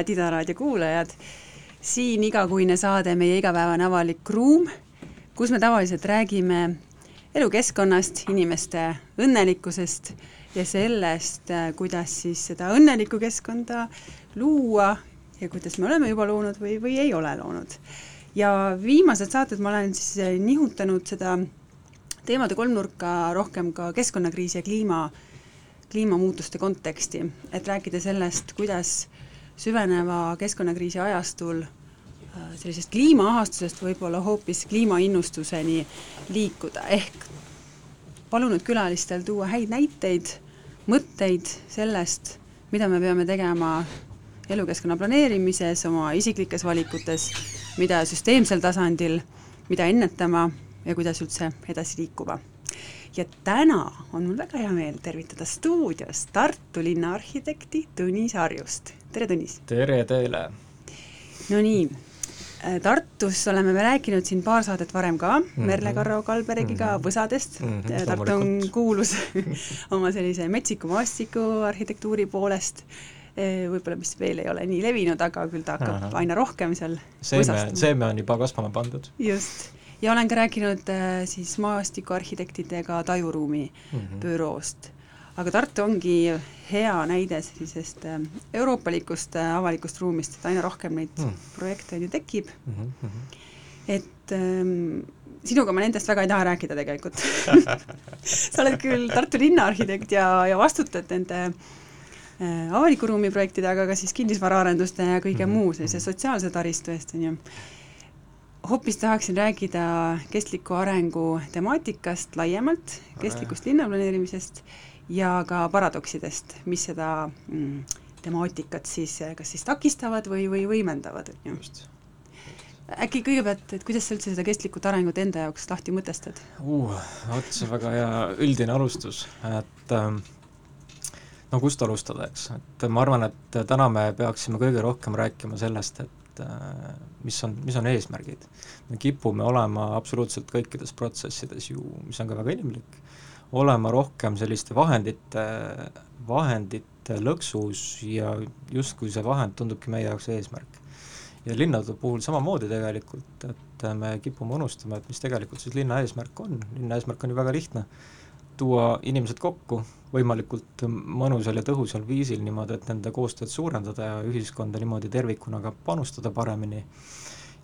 head Ida raadio kuulajad! siin igakuine saade Meie igapäevane avalik ruum, kus me tavaliselt räägime elukeskkonnast, inimeste õnnelikkusest ja sellest, kuidas siis seda õnnelikku keskkonda luua ja kuidas me oleme juba loonud või, või ei ole loonud. ja viimased saated ma olen siis nihutanud seda teemade kolmnurka rohkem ka keskkonnakriisi ja kliima, kliimamuutuste konteksti, et rääkida sellest, kuidas süveneva keskkonnakriisi ajastul äh, sellisest kliimaahastusest võib-olla hoopis kliimainnustuseni liikuda, ehk palunud külalistel tuua häid näiteid, mõtteid sellest, mida me peame tegema elukeskkonna planeerimises, oma isiklikes valikutes, mida süsteemsel tasandil, mida ennetama ja kuidas üldse edasi liikuda. Ja täna on mul väga hea meel tervitada stuudios Tartu linna arhitekti Tõnis Harjust. tere, Tõnis! tere teile! Nonii, äh, Tartus oleme me rääkinud siin paar saadet varem ka mm -hmm. Merle Karro Kalberegiga mm -hmm. võsadest mm. -hmm, Tartu on kuulus oma sellise metsiku maastiku arhitektuuri poolest äh, võib-olla, mis veel ei ole nii levinud, aga küll ta hakkab Aha. aina rohkem seal seeme, seeme on juba kasvama pandud. just ja olen ka rääkinud äh, siis maastikuarhitektidega Tajuruumi mm -hmm. büroost. aga Tartu ongi hea näide sellisest äh, euroopalikust äh, avalikust ruumist, et aina rohkem neid mm. projekte on ju tekib mm. -hmm. et ähm, sinuga ma nendest väga ei taha rääkida tegelikult sa oled küll Tartu linnaarhitekt ja, ja vastutad nende avaliku ruumi projektide, aga ka siis kinnisvaraarenduste ja kõige mm -hmm. muu sellise sotsiaalse taristu eest, on ju hoopis tahaksin rääkida kestliku arengu temaatikast laiemalt, kestlikust linnaplaneerimisest ja ka paradoksidest, mis seda mm, temaatikat siis kas siis takistavad või, või võimendavad, on ju. äkki kõigepealt, et kuidas sa üldse seda kestlikut arengut enda jaoks lahti mõtestad uh,? vot see on väga hea üldine alustus, et ähm, no kust alustada, eks, et ma arvan, et täna me peaksime kõige rohkem rääkima sellest, et et äh, mis on, mis on eesmärgid. me kipume olema absoluutselt kõikides protsessides ju, mis on ka väga inimlik, olema rohkem selliste vahendite, vahendite lõksus ja justkui see vahend tundubki meie jaoks eesmärk. ja linnade puhul samamoodi tegelikult, et me kipume unustama, et mis tegelikult siis linna eesmärk on, linna eesmärk on ju väga lihtne tuua inimesed kokku võimalikult mõnusal ja tõhusal viisil niimoodi, et nende koostööd suurendada ja ühiskonda niimoodi tervikuna ka panustada paremini.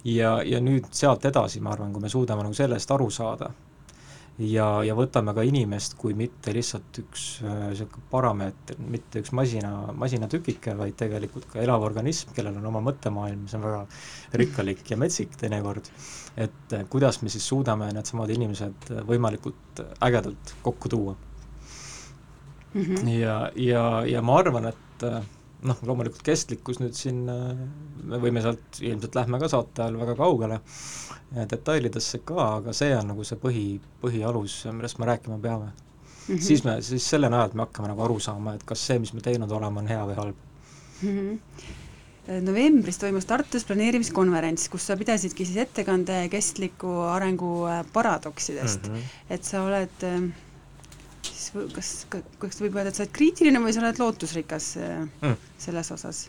ja, ja nüüd sealt edasi, ma arvan, kui me suudame nagu sellest aru saada ja, ja võtame ka inimest kui mitte lihtsalt üks niisugune äh, parameeter, mitte üks masina, masinatükike, vaid tegelikult ka elav organism, kellel on oma mõttemaailm, mis on väga rikkalik ja metsik teinekord et eh, kuidas me siis suudame needsamad inimesed eh, võimalikult ägedalt kokku tuua mm. -hmm. ja, ja, ja ma arvan, et eh, noh, loomulikult kestlikkus nüüd siin, me võime sealt, ilmselt lähme ka saate ajal väga kaugele detailidesse ka, aga see on nagu see põhi, põhialus, millest me rääkima peame mm. -hmm. siis me, siis selle najalt me hakkame nagu aru saama, et kas see, mis me teinud oleme, on hea või halb mm. -hmm novembris toimus Tartus planeerimiskonverents, kus sa pidasidki siis ettekande kestliku arengu äh, paradoksidest mm. -hmm. et sa oled äh, siis kas, kas võib öelda, et sa oled kriitiline või sa oled lootusrikas äh, mm. selles osas?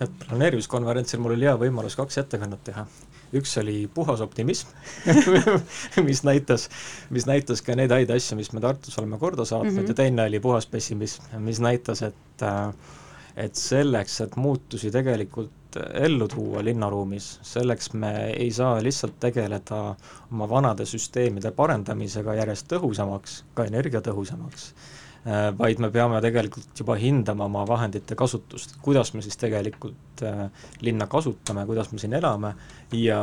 et planeerimiskonverentsil mul oli hea võimalus kaks ettekannet teha. üks oli puhas optimism mis näitas, mis näitas ka neid häid asju, mis me Tartus oleme korda saatnud mm -hmm. ja teine oli puhas pessimism, mis näitas, et äh, et selleks, et muutusi tegelikult ellu tuua linnaruumis, selleks me ei saa lihtsalt tegeleda oma vanade süsteemide parendamisega järjest tõhusamaks, ka energiatõhusamaks, äh, vaid me peame tegelikult juba hindama oma vahendite kasutust, kuidas me siis tegelikult äh, linna kasutame, kuidas me siin elame ja,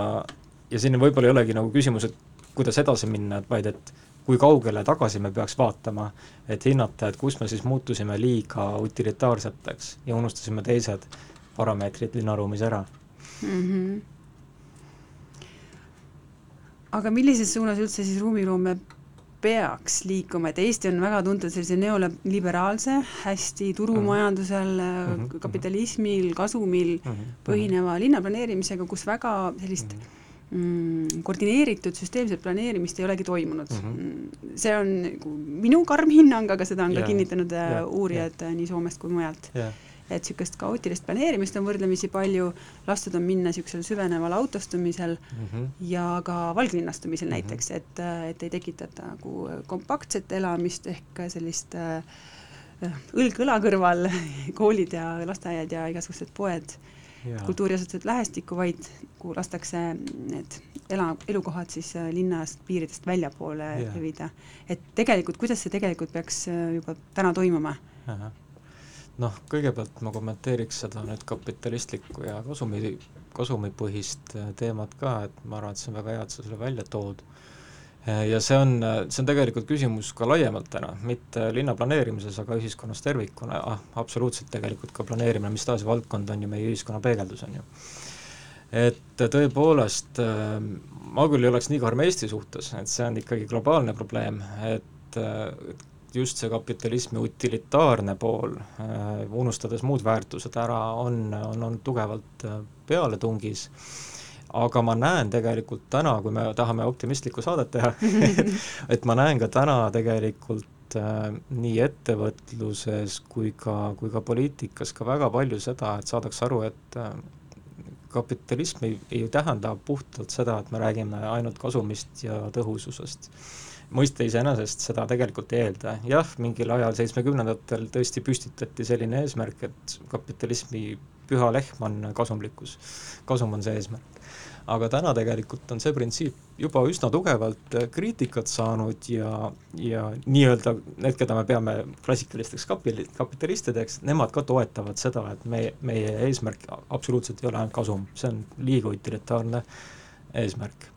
ja siin võib-olla ei olegi nagu küsimus, et kuidas edasi minna, vaid et kui kaugele tagasi me peaks vaatama, et hinnata, et kus me siis muutusime liiga utilitaarseteks ja unustasime teised parameetrid linnaruumis ära mm. -hmm. aga millises suunas üldse siis ruumiloome peaks liikuma, et Eesti on väga tuntud sellise neoliberaalse, hästi turumajandusel mm, -hmm. kapitalismil, kasumil mm -hmm. põhineva linnaplaneerimisega, kus väga sellist mm -hmm mm, koordineeritud süsteemset planeerimist ei olegi toimunud mhm. mm. -hmm. see on nagu minu karm hinnang, aga seda on yeah. ka kinnitanud yeah. Äh, uurijad yeah. nii Soomest kui mujalt yeah.. et niisugust kaootilist planeerimist on võrdlemisi palju, lastud on minna niisugusel süveneval autostumisel mm -hmm. ja ka valglinnastumisel mm -hmm. näiteks, et, et ei tekitata nagu kompaktset elamist ehk sellist äh, õlg õla kõrval koolid ja lasteaiad ja igasugused poed kultuuriasutused lähestikku, vaid kuhu lastakse need ela, elukohad siis äh, linnast piiridest väljapoole yeah. levida. et tegelikult, kuidas see tegelikult peaks äh, juba täna toimuma? noh, kõigepealt ma kommenteeriks seda nüüd kapitalistlikku ja kasumi, kasumipõhist äh, teemat ka, et ma arvan, et see on väga hea, et sa selle välja tood ja see on, see on tegelikult küsimus ka laiemalt täna, mitte linna planeerimises, aga ühiskonnas tervikuna, ah, absoluutselt tegelikult ka planeerimine, mis tahes valdkond on ju meie ühiskonna peegeldus, on ju. et tõepoolest, äh, ma küll ei oleks nii karm Eesti suhtes, et see on ikkagi globaalne probleem, et äh, just see kapitalismi utilitaarne pool, unustades muud väärtused ära, on, on, on tugevalt pealetungis aga ma näen tegelikult täna, kui me tahame optimistlikku saadet teha et ma näen ka täna tegelikult äh, nii ettevõtluses kui ka, kui ka poliitikas ka väga palju seda, et saadakse aru, et äh, kapitalism ei, ei tähenda puhtalt seda, et me räägime ainult kasumist ja tõhususest. mõiste iseenesest seda tegelikult ei eelda, jah, mingil ajal seitsmekümnendatel tõesti püstitati selline eesmärk, et kapitalismi püha lehm on kasumlikkus, kasum on see eesmärk aga täna tegelikult on see printsiip juba üsna tugevalt äh, kriitikat saanud ja, ja nii-öelda need, keda me peame klassikalisteks kapili-, kapitalistideks, nemad ka toetavad seda, et me, meie eesmärk absoluutselt ei ole ainult kasum, see on liiga utilitaarne eesmärk.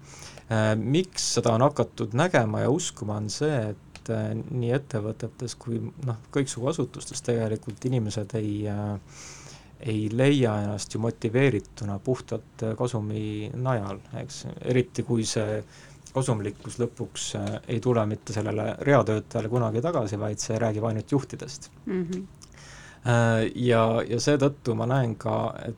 Äh, miks seda on hakatud nägema ja uskuma, on see, et äh, nii ettevõtetes kui noh, kõiksugu asutustes tegelikult inimesed ei äh, ei leia ennast ju motiveerituna puhtalt äh, kasumi najal, eks, eriti kui see kasumlikkus lõpuks äh, ei tule mitte sellele reatöötajale kunagi tagasi, vaid see räägib ainult juhtidest mm. -hmm. Ja, ja seetõttu ma näen ka, et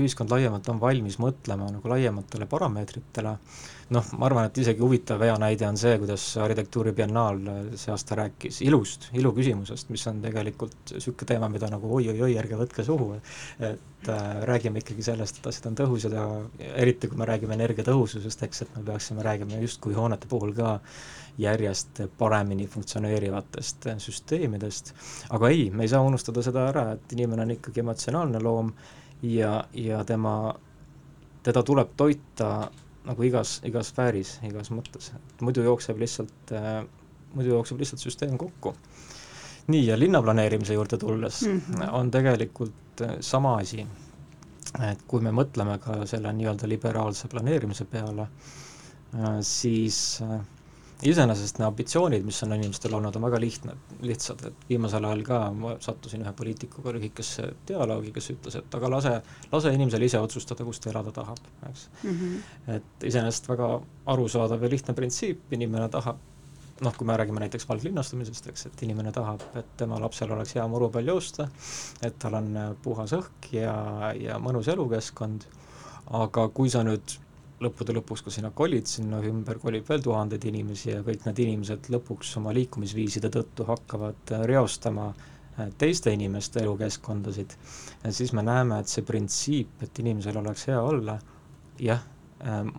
ühiskond laiemalt on valmis mõtlema nagu laiematele parameetritele. Äh, noh, ma arvan, et isegi huvitav hea näide on see, kuidas arhitektuuribiennaal see aasta rääkis ilust, ilu küsimusest, mis on tegelikult niisugune teema, mida nagu oi-oi-oi, ärge võtke suhu, et äh, räägime ikkagi sellest, et asjad on tõhusad ja eriti, kui me räägime energiatõhususest, eks, et me peaksime räägima justkui hoonete puhul ka järjest paremini funktsioneerivatest süsteemidest, aga ei, me ei saa unustada seda ära, et inimene on ikkagi emotsionaalne loom ja, ja tema, teda tuleb toita nagu igas, igas sfääris, igas mõttes, et muidu jookseb lihtsalt äh,, muidu jookseb lihtsalt süsteem kokku. nii, ja linnaplaneerimise juurde tulles mm -hmm. on tegelikult äh, sama asi, et kui me mõtleme ka selle nii-öelda liberaalse planeerimise peale äh,, siis äh, iseenesest need ambitsioonid, mis on inimestel olnud, on väga lihtne, lihtsad, et viimasel ajal ka ma sattusin ühe poliitikuga lühikesse dialoogi, kes ütles, et aga lase, lase inimesel ise otsustada, kus ta elada tahab, eks mm. -hmm. et iseenesest väga arusaadav ja lihtne printsiip, inimene tahab noh, kui me räägime näiteks valglinnastumisest, eks, et inimene tahab, et tema lapsel oleks hea muru peal joosta, et tal on puhas õhk ja, ja mõnus elukeskkond, aga kui sa nüüd lõppude lõpuks, kui sinna kolid, sinna ümber kolib veel tuhandeid inimesi ja kõik need inimesed lõpuks oma liikumisviiside tõttu hakkavad äh, reostama äh, teiste inimeste elukeskkondasid, siis me näeme, et see printsiip, et inimesel oleks hea olla, jah, ähm,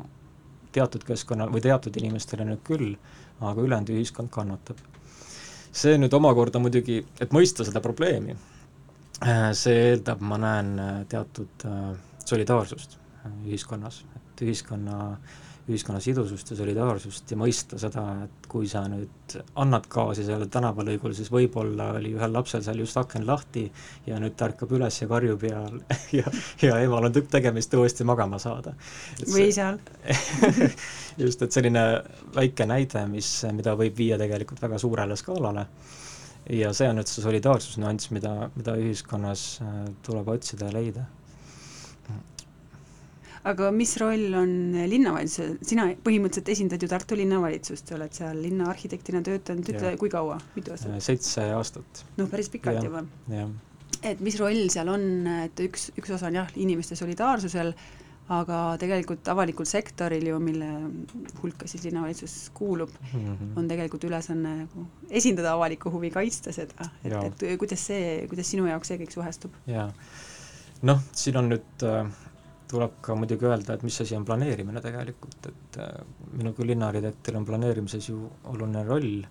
teatud keskkonnal või teatud inimestele nüüd küll, aga ülejäänud ühiskond kannatab. see nüüd omakorda muidugi, et mõista seda probleemi, äh, see eeldab, ma näen, teatud solidaarsust ühiskonnas, et ühiskonna, ühiskonna sidusust ja solidaarsust ja mõista seda, et kui sa nüüd annad gaasi sellel tänavalõigul, siis võib-olla oli ühel lapsel seal just aken lahti ja nüüd ta ärkab üles ja karjub ja, ja, ja emal on tükk tegemist uuesti magama saada. või seal. Just, et selline väike näide, mis, mida võib viia tegelikult väga suurele skaalale. Ja see on nüüd see solidaarsusnüanss, mida, mida ühiskonnas äh, tuleb otsida ja leida aga mis roll on linnavalitsusel, sina põhimõtteliselt esindad ju Tartu linnavalitsust, oled seal linnaarhitektina töötanud, ütle, kui kaua, mitu aastat? Äh, seitse aastat. noh, päris pikalt ja, juba. et mis roll seal on, et üks, üks osa on jah, inimeste solidaarsusel, aga tegelikult avalikul sektoril ju, mille hulka siis linnavalitsus kuulub mm, -hmm. on tegelikult ülesanne nagu esindada avalikku huvi, kaitsta seda, et, et kuidas see, kuidas sinu jaoks see kõik suhestub? jaa, noh, siin on nüüd äh, tuleb ka muidugi öelda, et mis asi on planeerimine tegelikult, et äh, minu kui linnaarhitektil on planeerimises ju oluline roll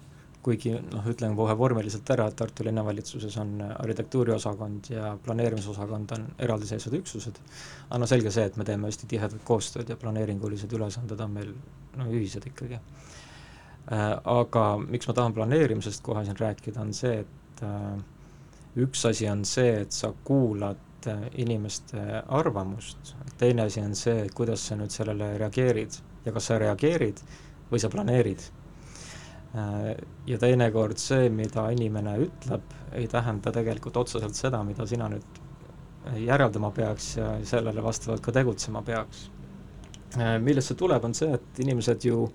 kuigi noh, ütlen kohe vormiliselt ära, et Tartu linnavalitsuses on arhitektuuriosakond ja planeerimisosakond on eraldiseisvad üksused, aga no selge see, et me teeme hästi tihedat koostööd ja planeeringulised ülesanded on meil no ühised ikkagi. Äh, aga miks ma tahan planeerimisest kohe siin rääkida, on see, et äh, üks asi on see, et sa kuulad inimeste arvamust, teine asi on see, kuidas sa nüüd sellele reageerid ja kas sa reageerid või sa planeerid Äh, ja teinekord see, mida inimene ütleb, ei tähenda tegelikult otseselt seda, mida sina nüüd järeldama peaks ja sellele vastavalt ka tegutsema peaks. Äh, millest see tuleb, on see, et inimesed ju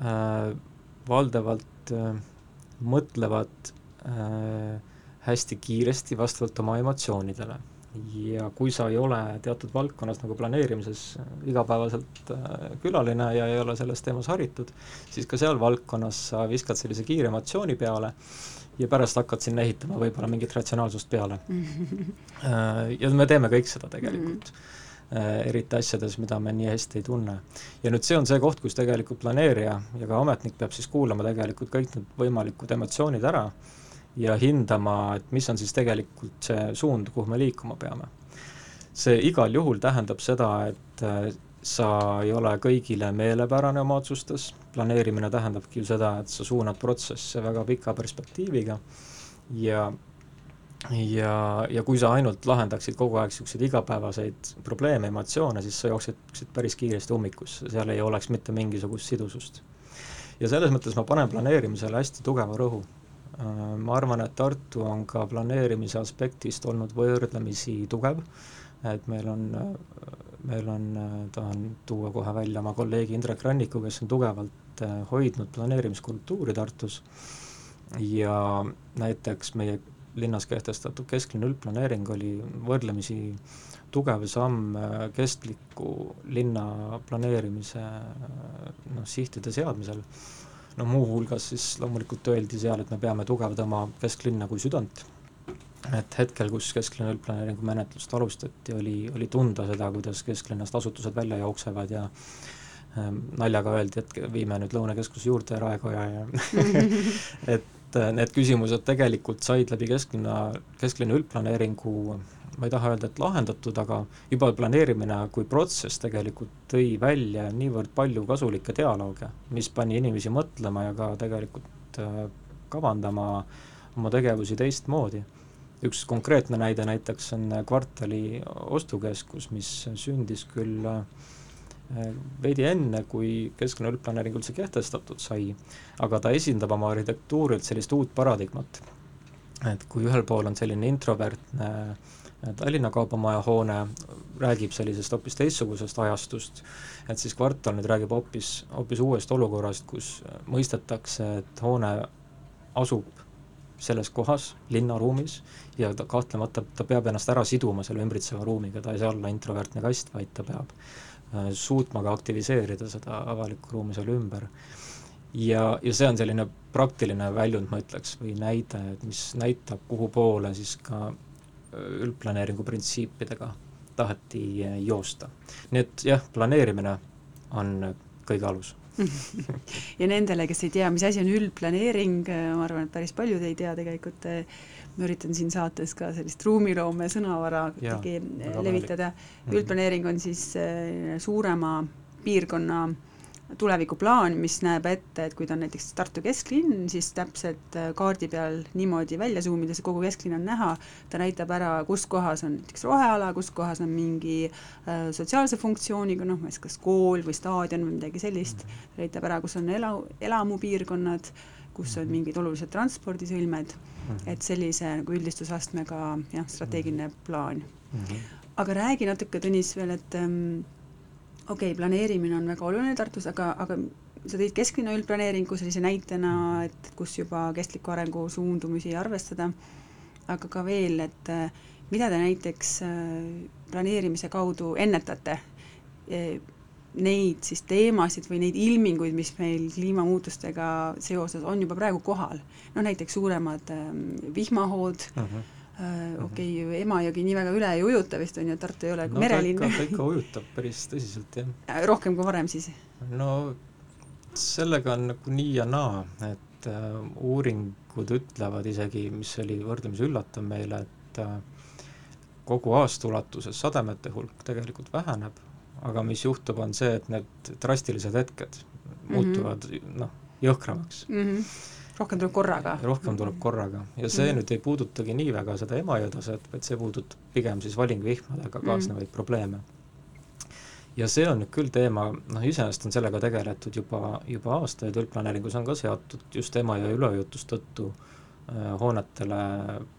äh, valdavalt äh, mõtlevad äh, hästi kiiresti vastavalt oma emotsioonidele. Ja kui sa ei ole teatud valdkonnas nagu planeerimises igapäevaselt äh, külaline ja ei ole selles teemas haritud, siis ka seal valdkonnas sa viskad sellise kiire emotsiooni peale ja pärast hakkad sinna ehitama võib-olla mingit ratsionaalsust peale. Äh, ja me teeme kõik seda tegelikult äh, eriti asjades, mida me nii hästi ei tunne. ja nüüd see on see koht, kus tegelikult planeerija ja ka ametnik peab siis kuulama tegelikult kõik need võimalikud emotsioonid ära ja hindama, et mis on siis tegelikult see suund, kuhu me liikuma peame. see igal juhul tähendab seda, et äh, sa ei ole kõigile meelepärane oma otsustes, planeerimine tähendabki ju seda, et sa suunad protsesse väga pika perspektiiviga ja ja, ja kui sa ainult lahendaksid kogu aeg niisuguseid igapäevaseid probleeme, emotsioone, siis sa jookseksid päris kiiresti ummikusse, seal ei oleks mitte mingisugust sidusust. ja selles mõttes ma panen planeerimisele hästi tugeva rõhu ma arvan, et Tartu on ka planeerimise aspektist olnud võrdlemisi tugev, et meil on, meil on, tahan tuua kohe välja oma kolleegi Indrek Ranniku, kes on tugevalt äh, hoidnud planeerimiskultuuri Tartus. Ja näiteks meie linnas kehtestatud kesklinna üldplaneering oli võrdlemisi tugev samm äh, kestliku linna planeerimise noh, sihtide seadmisel no muuhulgas siis loomulikult öeldi seal, et me peame tugevdama kesklinna kui südant. et hetkel, kus kesklinna üldplaneeringu menetlust alustati, oli, oli tunda seda, kuidas kesklinnast asutused välja jooksevad ja ähm, naljaga öeldi, et viime nüüd Lõunakeskuse juurde Raekoja ja et äh, need küsimused tegelikult said läbi kesklinna, kesklinna üldplaneeringu ma ei taha öelda, et lahendatud, aga juba planeerimine kui protsess tegelikult tõi välja niivõrd palju kasulikke dialoogi, mis pani inimesi mõtlema ja ka tegelikult äh, kavandama oma tegevusi teistmoodi. üks konkreetne näide näiteks on kvartali ostukeskus, mis sündis küll äh, veidi enne, kui keskne üldplaneering üldse kehtestatud sai, aga ta esindab oma arhitektuurilt sellist uut paradigmat. et kui ühel pool on selline introvertne äh, Tallinna Kaubamaja hoone räägib sellisest hoopis teistsugusest ajastust, et siis kvartal nüüd räägib hoopis, hoopis uuest olukorrast, kus mõistetakse, et hoone asub selles kohas, linnaruumis, ja ta kahtlemata, ta peab ennast ära siduma selle ümbritseva ruumiga, ta ei saa olla introvertne kast, vaid ta peab äh, suutma ka aktiviseerida seda avalikku ruumi seal ümber. ja, ja see on selline praktiline väljund, ma ütleks, või näide, et mis näitab, kuhu poole siis ka üldplaneeringu printsiipidega taheti joosta. nii et jah, planeerimine on kõige alus ja nendele, kes ei tea, mis asi on üldplaneering, ma arvan, et päris paljud ei tea tegelikult, ma üritan siin saates ka sellist ruumiloome sõnavara kuidagi levitada, mhm. üldplaneering on siis suurema piirkonna äh, tulevikuplaan, mis näeb ette, et kui ta on näiteks Tartu kesklinn, siis täpselt äh, kaardi peal niimoodi välja suumides, kogu kesklinn on näha, ta näitab ära, kus kohas on näiteks roheala, kus kohas on mingi äh, sotsiaalse funktsiooniga, noh, kas kool või staadion või midagi sellist, ta näitab ära, kus on ela, elamupiirkonnad, kus on mhm. mingid olulised transpordisõlmed, mhm. et sellise nagu üldistusastmega jah, strateegiline plaan. -hmm. aga räägi natuke, Tõnis, veel, et ähm, okei okay,, planeerimine on väga oluline Tartus, aga, aga sa tõid kesklinna üldplaneeringu sellise näitena, et kus juba kestliku arengu suundumusi arvestada, aga ka veel, et äh, mida te näiteks planeerimise kaudu ennetate neid siis teemasid või neid ilminguid, mis meil kliimamuutustega seoses on juba praegu kohal. no näiteks suuremad vihmahood uh, -huh. Äh, okei okay,, Emajõgi nii väga üle ei ujuta vist, on ju, Tartu ei ole no, merelinn. ta ikka, ikka ujutab päris tõsiselt, jah. Äh, rohkem kui varem siis? no sellega on nagu nii ja naa, et äh, uuringud ütlevad isegi, mis oli võrdlemisi üllatav meile, et äh, kogu aasta ulatuses sademete hulk tegelikult väheneb aga mis juhtub, on see, et need drastilised hetked mm -hmm. muutuvad noh, jõhkramaks mm. -hmm. Rohkem tuleb korraga. rohkem tuleb korraga. Ja see mm nüüd ei puudutagi nii väga seda Emajõe taset, vaid see puudutab pigem siis valingvihmadega kaasnevaid mm probleeme. ja see on nüüd küll teema, noh iseenesest on sellega tegeletud juba, juba aastaid, üldplaneeringus on ka seatud just Emajõe üleujutuste tõttu äh, hoonetele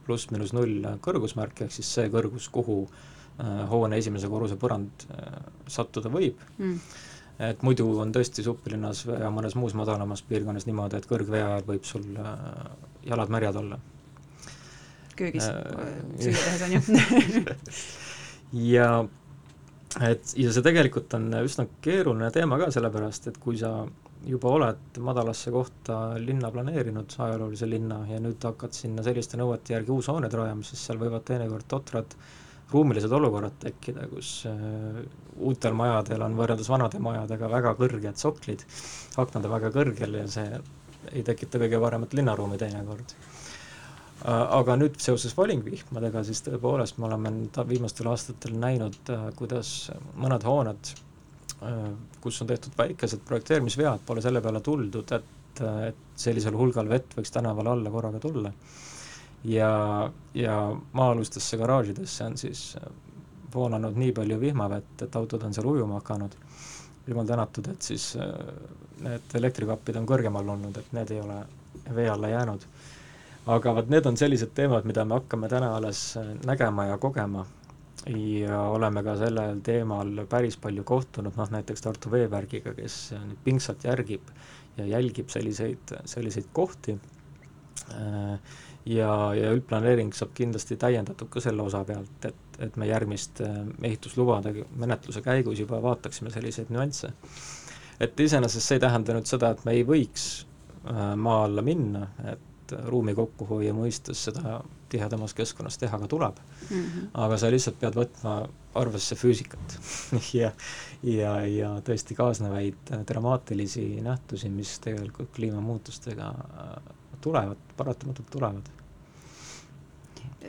pluss-miinus null kõrgusmärk, ehk siis see kõrgus, kuhu Äh, hoone esimese korruse põrand äh, sattuda võib. Mm.. Et muidu on tõesti suppelinnas ja mõnes muus madalamas piirkonnas niimoodi, et kõrgvee ajal võib sul äh, jalad märjad olla. köögis süüa tehes on ju ja et ja see tegelikult on üsna keeruline teema ka, sellepärast et kui sa juba oled madalasse kohta linna planeerinud, ajaloolise linna, ja nüüd hakkad sinna selliste nõuete järgi uushooneid rajama, siis seal võivad teinekord totrad äh, ruumilised olukorrad tekkida, kus äh, uutel majadel on võrreldes vanade majadega väga kõrged soklid, aknad on väga kõrgel ja see ei tekita kõige paremat linnaruumi teinekord. Äh, aga nüüd seoses valingvihmadega, siis tõepoolest me oleme viimastel aastatel näinud, äh, kuidas mõned hooned, kus on tehtud väikesed projekteerimisvead, pole selle peale tuldud, et, et sellisel hulgal vett võiks tänavale alla korraga tulla ja, ja maa-alustesse garaažidesse on siis äh, voolanud nii palju vihmavett, et autod on seal ujuma hakanud. jumal tänatud, et siis äh, need elektrikappid on kõrgemal olnud, et need ei ole vee alla jäänud. aga vot need on sellised teemad, mida me hakkame täna alles äh, nägema ja kogema ja oleme ka sellel teemal päris palju kohtunud, noh näiteks Tartu Veevärgiga, kes nüüd pingsalt järgib ja jälgib selliseid, selliseid kohti äh, ja, ja üldplaneering saab kindlasti täiendatud ka selle osa pealt, et, et me järgmiste äh, ehituslubade menetluse käigus juba vaataksime selliseid nüansse. et iseenesest see ei tähenda nüüd seda, et me ei võiks äh, maa alla minna, et ruumi kokkuhoiu mõistes seda tihedamas keskkonnas teha ka tuleb mm. -hmm. aga sa lihtsalt pead võtma arvesse füüsikat ja, ja, ja tõesti kaasnevaid äh, dramaatilisi nähtusi, mis tegelikult kliimamuutustega tulevad, paratamatult tulevad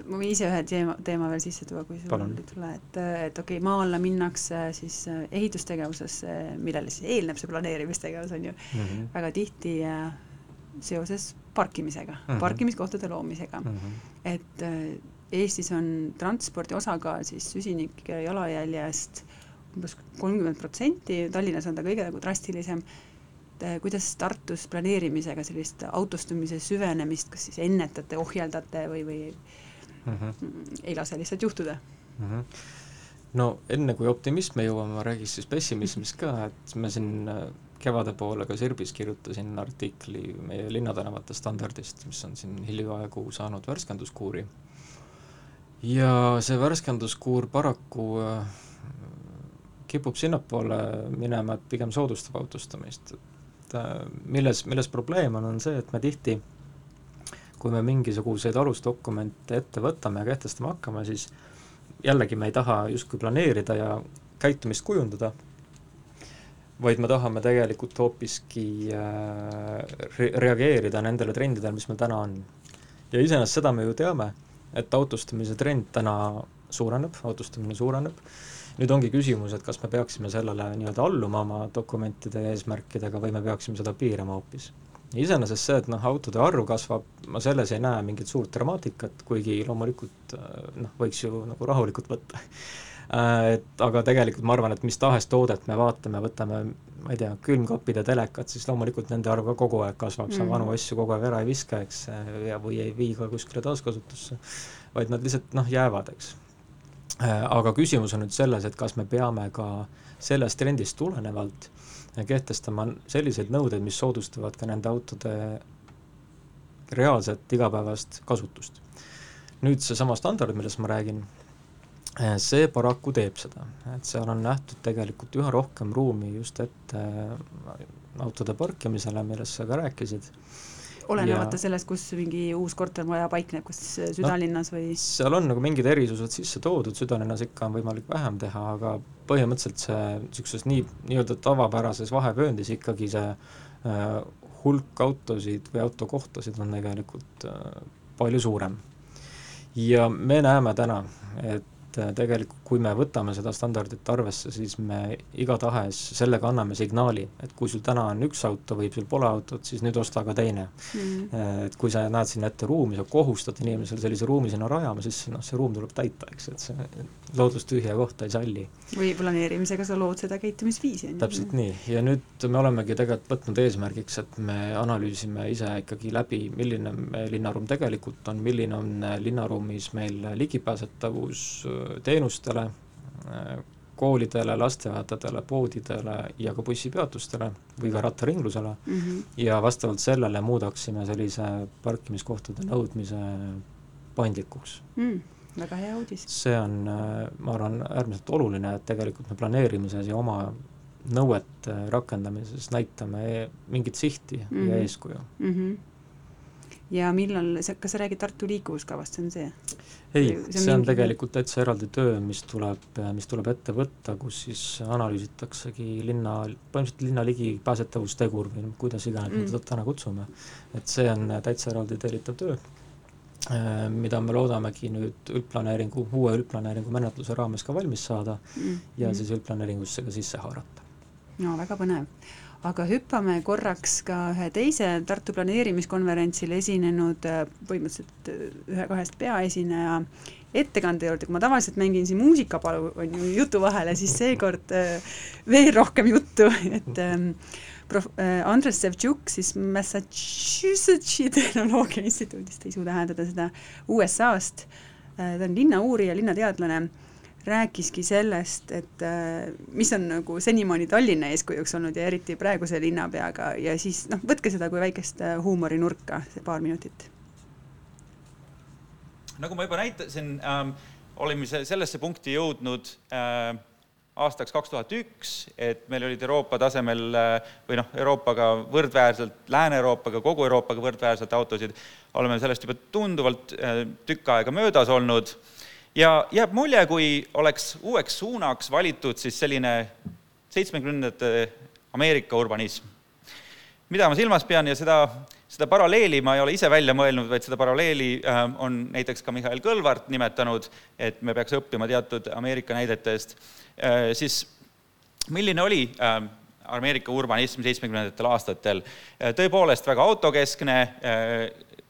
ma võin ise ühe teema, teema veel sisse tuua, kui sul ei tule, et, et okei okay,, maa alla minnakse siis äh, ehitustegevusesse, millele siis eelneb see planeerimistegevus, on ju mm, -hmm. väga tihti äh, seoses parkimisega mm, -hmm. parkimiskohtade loomisega mm. -hmm. et äh, Eestis on transpordi osakaal siis süsinike jalajäljest umbes kolmkümmend protsenti, Tallinnas on ta kõige nagu drastilisem, et kuidas Tartus planeerimisega sellist autostumise süvenemist kas siis ennetate, ohjeldate või, või mm -hmm. ei lase lihtsalt juhtuda mm. -hmm. no enne, kui optimismi jõuame, ma räägiks siis pessimismist ka, et me siin äh, kevade poole ka Sirbis kirjutasin artikli meie linnatänavate standardist, mis on siin hiljaaegu saanud värskenduskuuri. ja see värskenduskuur paraku äh, kipub sinnapoole minema, et pigem soodustab autostumist, et äh, milles, milles probleem on, on see, et me tihti kui me mingisuguseid alusdokumente ette võtame ja kehtestama hakkame, siis jällegi me ei taha justkui planeerida ja käitumist kujundada, vaid me tahame tegelikult hoopiski äh, re reageerida nendele trendidele, mis meil täna on. ja iseenesest seda me ju teame, et autostumise trend täna suureneb, autostumine suureneb, nüüd ongi küsimus, et kas me peaksime sellele nii-öelda alluma oma dokumentide ja eesmärkidega või me peaksime seda piirama hoopis iseenesest see, et noh, autode arv kasvab, ma selles ei näe mingit suurt dramaatikat, kuigi loomulikult äh, noh, võiks ju nagu rahulikult võtta äh, et aga tegelikult ma arvan, et mis tahes toodet me vaatame, võtame ma ei tea, külmkapid ja telekad, siis loomulikult nende arv ka kogu aeg kasvab mm, sa vanu asju kogu aeg ära ei viska, eks, ja või ei vii ka kuskile taaskasutusse, vaid nad lihtsalt noh, jäävad, eks. Äh, aga küsimus on nüüd selles, et kas me peame ka sellest trendist tulenevalt kehtestama selliseid nõudeid, mis soodustavad ka nende autode reaalset igapäevast kasutust. nüüd seesama standard, millest ma räägin, äh, see paraku teeb seda, et seal on nähtud tegelikult üha rohkem ruumi just ette autode parkimisele, millest sa ka rääkisid olenemata ja... sellest, kus mingi uus kortermaja paikneb, kas südalinnas no, või? seal on nagu mingid erisused sisse toodud, südalinnas ikka on võimalik vähem teha, aga põhimõtteliselt see niisuguses nii, nii-öelda tavapärases vahevööndis ikkagi see äh, hulk autosid või autokohtasid on tegelikult äh, palju suurem. ja me näeme täna, et et äh, tegelikult kui me võtame seda standardit arvesse, siis me igatahes sellega anname signaali, et kui sul täna on üks auto, võib sul pole autot, siis nüüd osta ka teine mm.. Et kui sa näed sinna ette ruumi, sa kohustad inimesel sellise ruumi sinna rajama, siis noh, see ruum tuleb täita, eks, et see loodus tühja kohta ei salli. või planeerimisega sa lood seda käitumisviisi. täpselt nii, ja nüüd me olemegi tegelikult võtnud eesmärgiks, et me analüüsime ise ikkagi läbi, milline linnaruum tegelikult on, milline on linnaruumis meil ligipääsetavus, teenustele, koolidele, lasteaedadele, poodidele ja ka bussipeatustele või ka rattaringlusele mm -hmm. ja vastavalt sellele muudaksime sellise parkimiskohtade nõudmise paindlikuks mm väga hea uudis. see on, ma arvan, äärmiselt oluline, et tegelikult me planeerimises ja oma nõuete rakendamises näitame mingit sihti mm -hmm. ja mhm. eeskuju mm. -hmm ja millal, kas sa räägid Tartu liikuvuskavast, see on see? ei, see on, mingi... tegelikult täitsa eraldi töö, mis tuleb, mis tuleb ette võtta, kus siis analüüsitaksegi linna, põhimõtteliselt linna ligipääsetavustegur või kuidas iganes mm. me teda täna kutsume. et see on täitsa eraldi tellitav töö, äh, mida me loodamegi nüüd üldplaneeringu, uue üldplaneeringu menetluse raames ka valmis saada mm. ja siis üldplaneeringusse ka sisse haarata. no väga põnev aga hüppame korraks ka ühe teise Tartu planeerimiskonverentsil esinenud äh, põhimõtteliselt äh, ühe-kahest peaesineja ettekande juurde, kui ma tavaliselt mängin siin muusikapalu, on ju, jutu vahele, siis seekord äh, veel rohkem juttu, et ähm, prof-, Andres Sevtšuk siis Massachusettsi tehnoloogia instituudist, ei suuda hääldada seda, USA-st, ta on linnauurija, linnateadlane rääkiski sellest, et äh, mis on nagu senimaani Tallinna eeskujuks olnud ja eriti praeguse linnapeaga ja siis noh, võtke seda kui väikest äh, huumorinurka, see paar minutit. nagu ma juba näitasin ähm,, olime sellesse punkti jõudnud äh, aastaks kaks tuhat üks, et meil olid Euroopa tasemel äh, või noh, Euroopaga võrdväärselt, Lääne-Euroopaga, kogu Euroopaga võrdväärselt autosid, oleme sellest juba tunduvalt tükk aega möödas olnud ja jääb mulje, kui oleks uueks suunaks valitud siis selline seitsmekümnendate Ameerika urbanism. mida ma silmas pean ja seda, seda paralleeli ma ei ole ise välja mõelnud, vaid seda paralleeli äh, on näiteks ka Mihhail Kõlvart nimetanud, et me peaks õppima teatud Ameerika näidetest, äh, siis milline oli äh, Ameerika urbanism seitsmekümnendatel aastatel. tõepoolest väga autokeskne,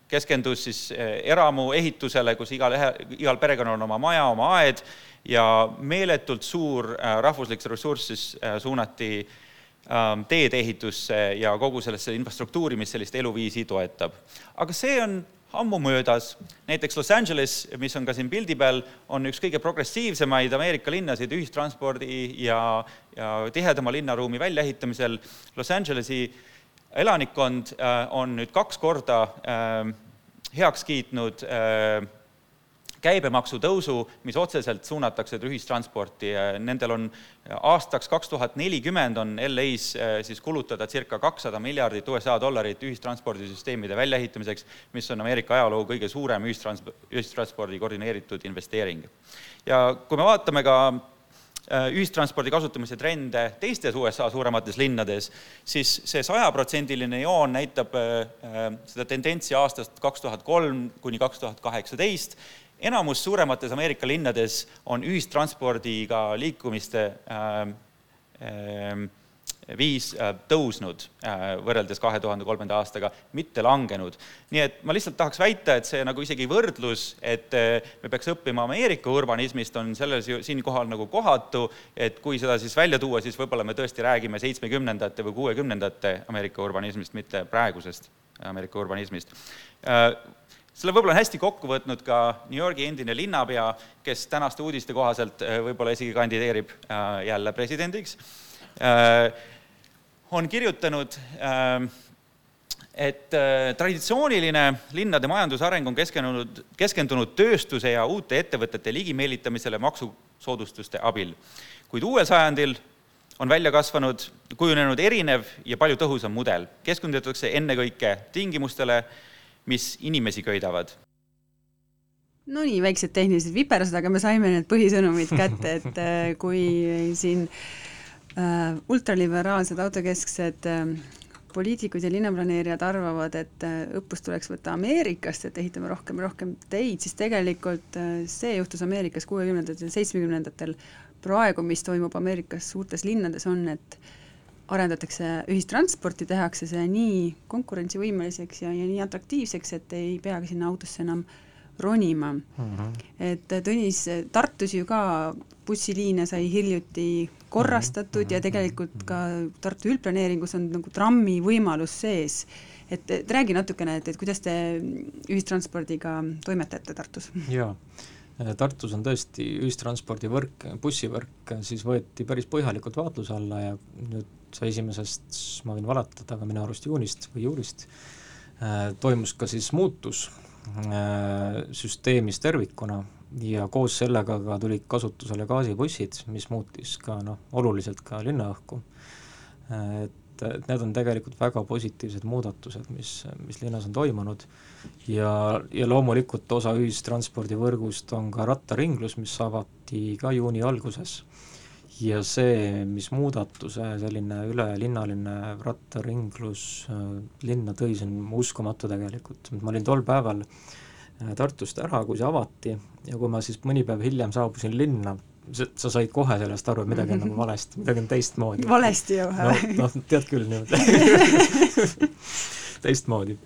keskendus siis eh, eramuehitusele, kus igal, igal perekonnal on oma maja, oma aed ja meeletult suur eh, rahvuslik ressurss siis eh, suunati ähm, teedeehitusse ja kogu sellesse infrastruktuuri, mis sellist eluviisi toetab. aga see on ammu möödas, näiteks Los Angeles, mis on ka siin pildi peal, on üks kõige progressiivsemaid Ameerika linnasid ühistranspordi ja, ja tihedama linnaruumi väljaehitamisel. Los Angelesi äh, elanikkond äh, on nüüd kaks korda äh, heaks kiitnud äh, käibemaksu tõusu, mis otseselt suunatakse ühistransporti, nendel on aastaks kaks tuhat nelikümmend on LA-s siis kulutada circa kakssada miljardit USA dollarit ühistranspordisüsteemide väljaehitamiseks, mis on Ameerika ajaloo kõige suurem ühistrans-, ühistranspordi koordineeritud investeering. ja kui me vaatame ka ühistranspordi kasutamise trende teistes USA suuremates linnades, siis see sajaprotsendiline joon näitab äh, äh, seda tendentsi aastast kaks tuhat kolm kuni kaks tuhat kaheksateist. enamus suuremates Ameerika linnades on ühistranspordiga liikumiste äh, äh, viis äh, tõusnud äh, võrreldes kahe tuhande kolmanda aastaga, mitte langenud. nii et ma lihtsalt tahaks väita, et see nagu isegi võrdlus, et äh, me peaks õppima Ameerika urbanismist, on selles ju siinkohal nagu kohatu, et kui seda siis välja tuua, siis võib-olla me tõesti räägime seitsmekümnendate või kuuekümnendate Ameerika urbanismist, mitte praegusest Ameerika urbanismist selle võib-olla on hästi kokku võtnud ka New Yorgi endine linnapea, kes tänaste uudiste kohaselt võib-olla isegi kandideerib jälle presidendiks on kirjutanud, ähm, et äh, traditsiooniline linnade majandusareng on keskendunud, keskendunud tööstuse ja uute ettevõtete ligimeelitamisele maksusoodustuste abil. kuid uuel sajandil on välja kasvanud, kujunenud erinev ja palju tõhusam mudel. keskendutakse ennekõike tingimustele, mis inimesi köidavad. Nonii, väiksed tehnilised viperused, aga me saime need põhisõnumid kätte, et äh, kui siin ultraliberaalsed autokesksed äh, poliitikud ja linnaplaneerijad arvavad, et äh, õppust tuleks võtta Ameerikast, et ehitame rohkem ja rohkem teid, siis tegelikult äh, see juhtus Ameerikas kuuekümnendatel, seitsmekümnendatel. praegu, mis toimub Ameerikas suurtes linnades, on, et arendatakse ühistransporti, tehakse see nii konkurentsivõimeliseks ja, ja nii atraktiivseks, et ei peagi sinna autosse enam ronima mm. -hmm. et Tõnis, Tartus ju ka bussiliine sai hiljuti korrastatud mm -hmm. ja tegelikult ka Tartu üldplaneeringus on nagu trammi võimalus sees. et, et räägi natukene, et, et kuidas te ühistranspordiga toimetate Tartus? jaa, Tartus on tõesti ühistranspordivõrk, bussivõrk siis võeti päris põhjalikult vaatluse alla ja nüüd esimesest, ma võin valetada, aga minu arust juunist või juulist äh, toimus ka siis muutus süsteemis tervikuna ja koos sellega ka tulid kasutusele gaasibussid, mis muutis ka noh, oluliselt ka linnaõhku. et, et need on tegelikult väga positiivsed muudatused, mis, mis linnas on toimunud ja, ja loomulikult osa ühistranspordivõrgust on ka rattaringlus, mis avati ka juuni alguses. Ja see, mis muudatuse selline ülelinnaline rattaringlus äh, linna tõi, see on uskumatu tegelikult, ma olin tol päeval äh, Äh, Tartust ära, kui see avati ja kui ma siis mõni päev hiljem saabusin linna, sa said kohe sellest aru, et midagi on nagu valesti, midagi on teistmoodi. valesti ju no,? noh, tead küll niimoodi teistmoodi.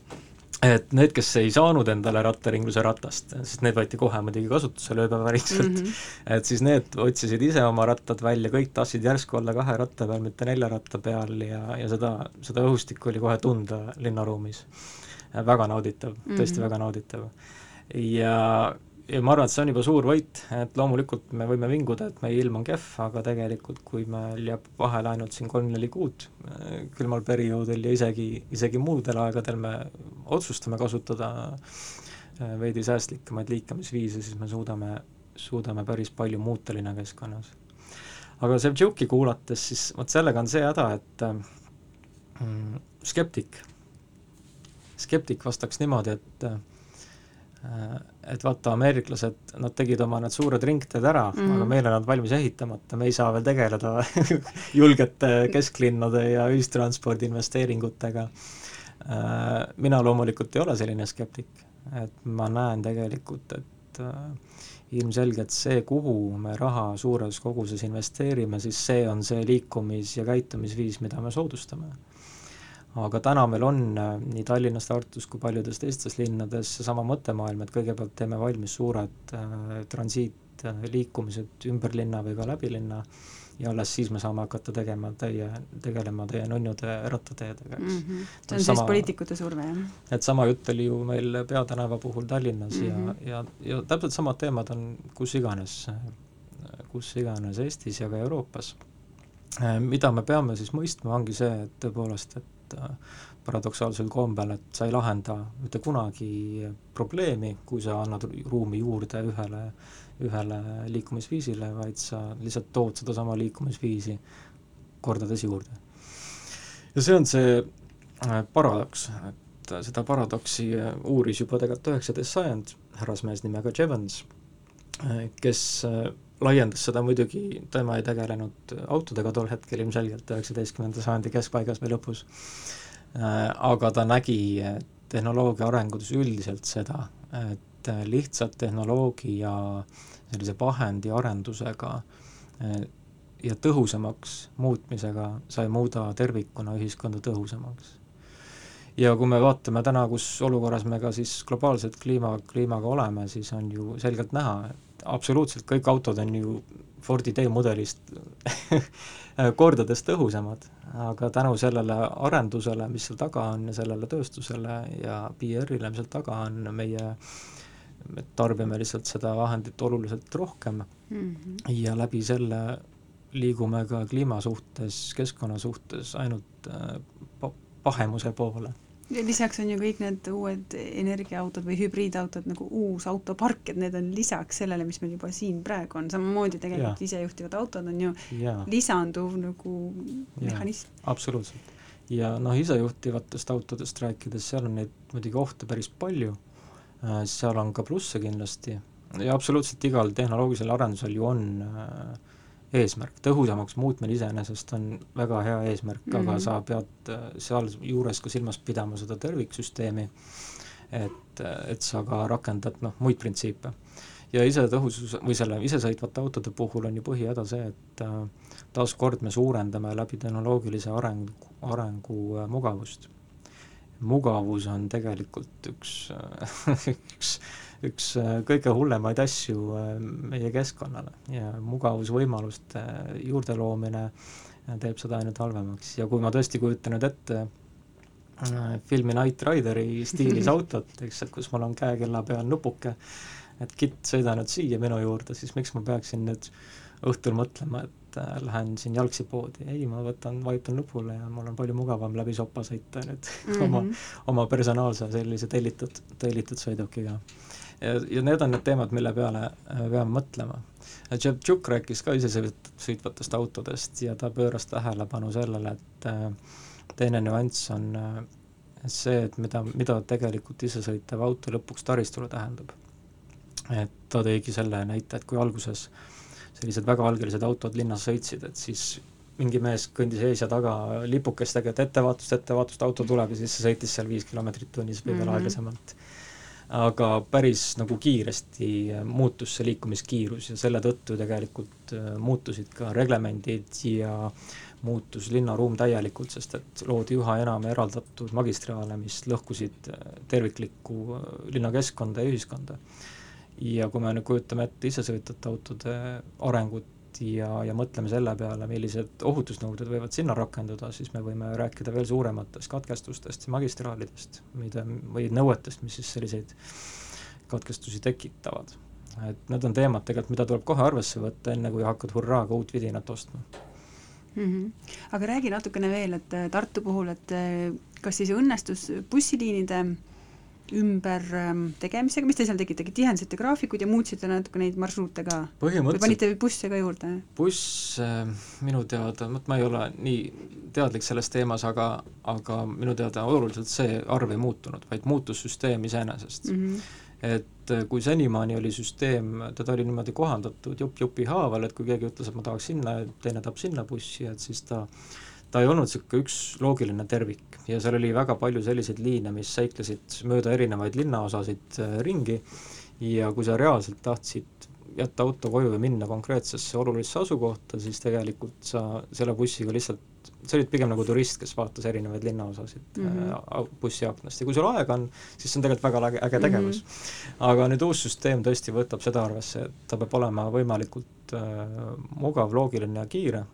Et need, kes ei saanud endale rattaringluse ratast, sest need võeti kohe muidugi kasutusele ööpäeväliselt mm, -hmm. et siis need otsisid ise oma rattad välja, kõik tahtsid järsku olla kahe ratta peal, mitte nelja ratta peal ja, ja seda, seda õhustikku oli kohe tunda linnaruumis. väga nauditav, tõesti mm -hmm. väga nauditav ja, ja ma arvan, et see on juba suur võit, et loomulikult me võime vinguda, et meie ilm on kehv, aga tegelikult kui meil jääb vahele ainult siin kolm-neli kuud äh, külmal perioodil ja isegi, isegi muudel aegadel me otsustame kasutada äh, veidi säästlikumaid liikumisviise, siis me suudame, suudame päris palju muuta linnakeskkonnas. aga Sevtšuki kuulates, siis vot sellega on see häda, et mm, skeptik, skeptik vastaks niimoodi, et Äh, et vaata, ameeriklased, nad tegid oma need suured ringteed ära mm, -hmm. aga meil on nad valmis ehitamata, me ei saa veel tegeleda julgete kesklinnade ja ühistranspordi investeeringutega. Äh, mina loomulikult ei ole selline skeptik, et ma näen tegelikult, et äh, ilmselgelt see, kuhu me raha suures koguses investeerime, siis see on see liikumis- ja käitumisviis, mida me soodustame aga täna meil on äh, nii Tallinnas, Tartus kui paljudes teistes linnades seesama mõttemaailm, et kõigepealt teeme valmis suured äh, transiitliikumised ümber linna või ka läbi linna ja alles siis me saame hakata tegema teie, tegelema teie nunnude rattateedega, eks mm. -hmm. see on siis poliitikute surve, jah? et sama jutt oli ju meil Peatänava puhul Tallinnas mm -hmm. ja, ja, ja täpselt samad teemad on kus iganes, kus iganes Eestis ja ka Euroopas. Äh, mida me peame siis mõistma, ongi see, et tõepoolest, et et äh, paradoksaalsel kombel, et sa ei lahenda mitte kunagi probleemi, kui sa annad ruumi juurde ühele, ühele liikumisviisile, vaid sa lihtsalt tood sedasama liikumisviisi kordades juurde. ja see on see äh, paradoks, et seda paradoksi äh, uuris juba tegelikult üheksateist sajand härrasmees nimega Jevons, kes laiendas seda muidugi, tema ei tegelenud autodega tol hetkel ilmselgelt, üheksateistkümnenda sajandi keskpaigas või lõpus, äh, aga ta nägi tehnoloogia arengus üldiselt seda, et lihtsalt tehnoloogia sellise vahendi arendusega äh, ja tõhusamaks muutmisega sa ei muuda tervikuna ühiskonda tõhusamaks. ja kui me vaatame täna, kus olukorras me ka siis globaalselt kliima, kliimaga oleme, siis on ju selgelt näha, et absoluutselt kõik autod on ju Fordi D-mudelist kordades tõhusamad, aga tänu sellele arendusele, mis seal taga on ja sellele tööstusele ja PR-ile, mis seal taga on, meie me tarbime lihtsalt seda vahendit oluliselt rohkem mm -hmm. ja läbi selle liigume ka kliima suhtes, keskkonna suhtes ainult äh, pahemuse poole lisaks on ju kõik need uued energiaautod või hübriidautod nagu uus autopark, et need on lisaks sellele, mis meil juba siin praegu on, samamoodi tegelikult ja. isejuhtivad autod on ju ja. lisanduv nagu ja. mehhanism. absoluutselt. ja noh, isejuhtivatest autodest rääkides, seal on neid muidugi ohte päris palju, äh, seal on ka plusse kindlasti ja absoluutselt igal tehnoloogilisel arendusel ju on äh, eesmärk, tõhusamaks muutmine iseenesest on väga hea eesmärk mm, -hmm. aga mhm. sa pead äh, sealjuures ka silmas pidama seda terviksüsteemi, et, et sa ka rakendad noh, muid printsiipe. ja isetõhusus või selle isesõitvate autode puhul on ju põhihäda see, et äh, taaskord me suurendame läbi tehnoloogilise arengu, arengu äh, mugavust. mugavus on tegelikult üks üks üks äh, kõige hullemaid asju äh, meie keskkonnale. Ja mugavusvõimaluste äh, juurde loomine teeb seda ainult halvemaks. Ja kui ma tõesti kujutan nüüd ette filmi Knight Rideri stiilis autot, eks, et kus mul on käekella peal nupuke, et kitt, sõida nüüd siia minu juurde, siis miks ma peaksin nüüd õhtul mõtlema, et äh, lähen siin jalgsi poodi, ei, ma võtan, vajutan nupule ja mul on palju mugavam läbi sopa sõita nüüd mm -hmm. oma, oma personaalse sellise tellitud, tellitud sõidukiga ja, ja need on need teemad, mille peale äh, peame mõtlema. Tšeptšuk rääkis ka isesõitvatest autodest ja ta pööras tähelepanu sellele, et äh, teine nüanss on äh, see, et mida, mida tegelikult isesõitev auto lõpuks taristule tähendab. et ta tõigi selle näite, et kui alguses sellised väga algelised autod linnas sõitsid, et siis mingi mees kõndis ees ja taga lipukestega, et ettevaatust, ettevaatust, auto tuleb ja siis sõitis seal viis kilomeetrit tunnis veel mm -hmm. aeglasemalt aga päris nagu kiiresti muutus see liikumiskiirus ja selle tõttu tegelikult äh, muutusid ka reglemendid ja muutus linnaruum täielikult, sest et loodi üha enam eraldatud magistraale, mis lõhkusid äh, terviklikku äh, linnakeskkonda ja ühiskonda. ja kui me nüüd kujutame ette isesõitvate autode arengut ja, ja mõtleme selle peale, millised ohutusnõuded võivad sinna rakenduda, siis me võime rääkida veel suurematest katkestustest ja magistraalidest, mida, või nõuetest, mis siis selliseid katkestusi tekitavad. et need on teemad tegelikult, mida tuleb kohe arvesse võtta, enne kui hakkad hurraaga uut vidinat ostma mm. -hmm. aga räägi natukene veel, et Tartu puhul, et kas siis õnnestus bussiliinide ümber ähm, tegemisega, mis te seal tegite, tihendasite graafikuid ja muutsite natuke neid marsruute ka? või panite busse ka juurde? buss äh, minu teada, vot ma ei ole nii teadlik selles teemas, aga, aga minu teada oluliselt see arv ei muutunud, vaid muutus süsteem iseenesest mm. -hmm et äh, kui senimaani oli süsteem, teda oli niimoodi kohandatud jupp jupi haaval, et kui keegi ütles, et ma tahaks sinna, teine tahab sinna bussi, et siis ta ta ei olnud niisugune üks loogiline tervik ja seal oli väga palju selliseid liine, mis seiklesid mööda erinevaid linnaosasid äh, ringi ja kui sa reaalselt tahtsid jätta auto koju ja minna konkreetsesse olulisse asukohta, siis tegelikult sa selle bussiga lihtsalt, sa olid pigem nagu turist, kes vaatas erinevaid linnaosasid mm -hmm. bussi aknast ja kui sul aega on, siis see on tegelikult väga äge, äge tegevus mm. -hmm. aga nüüd uus süsteem tõesti võtab seda arvesse, et ta peab olema võimalikult äh, mugav, loogiline ja kiire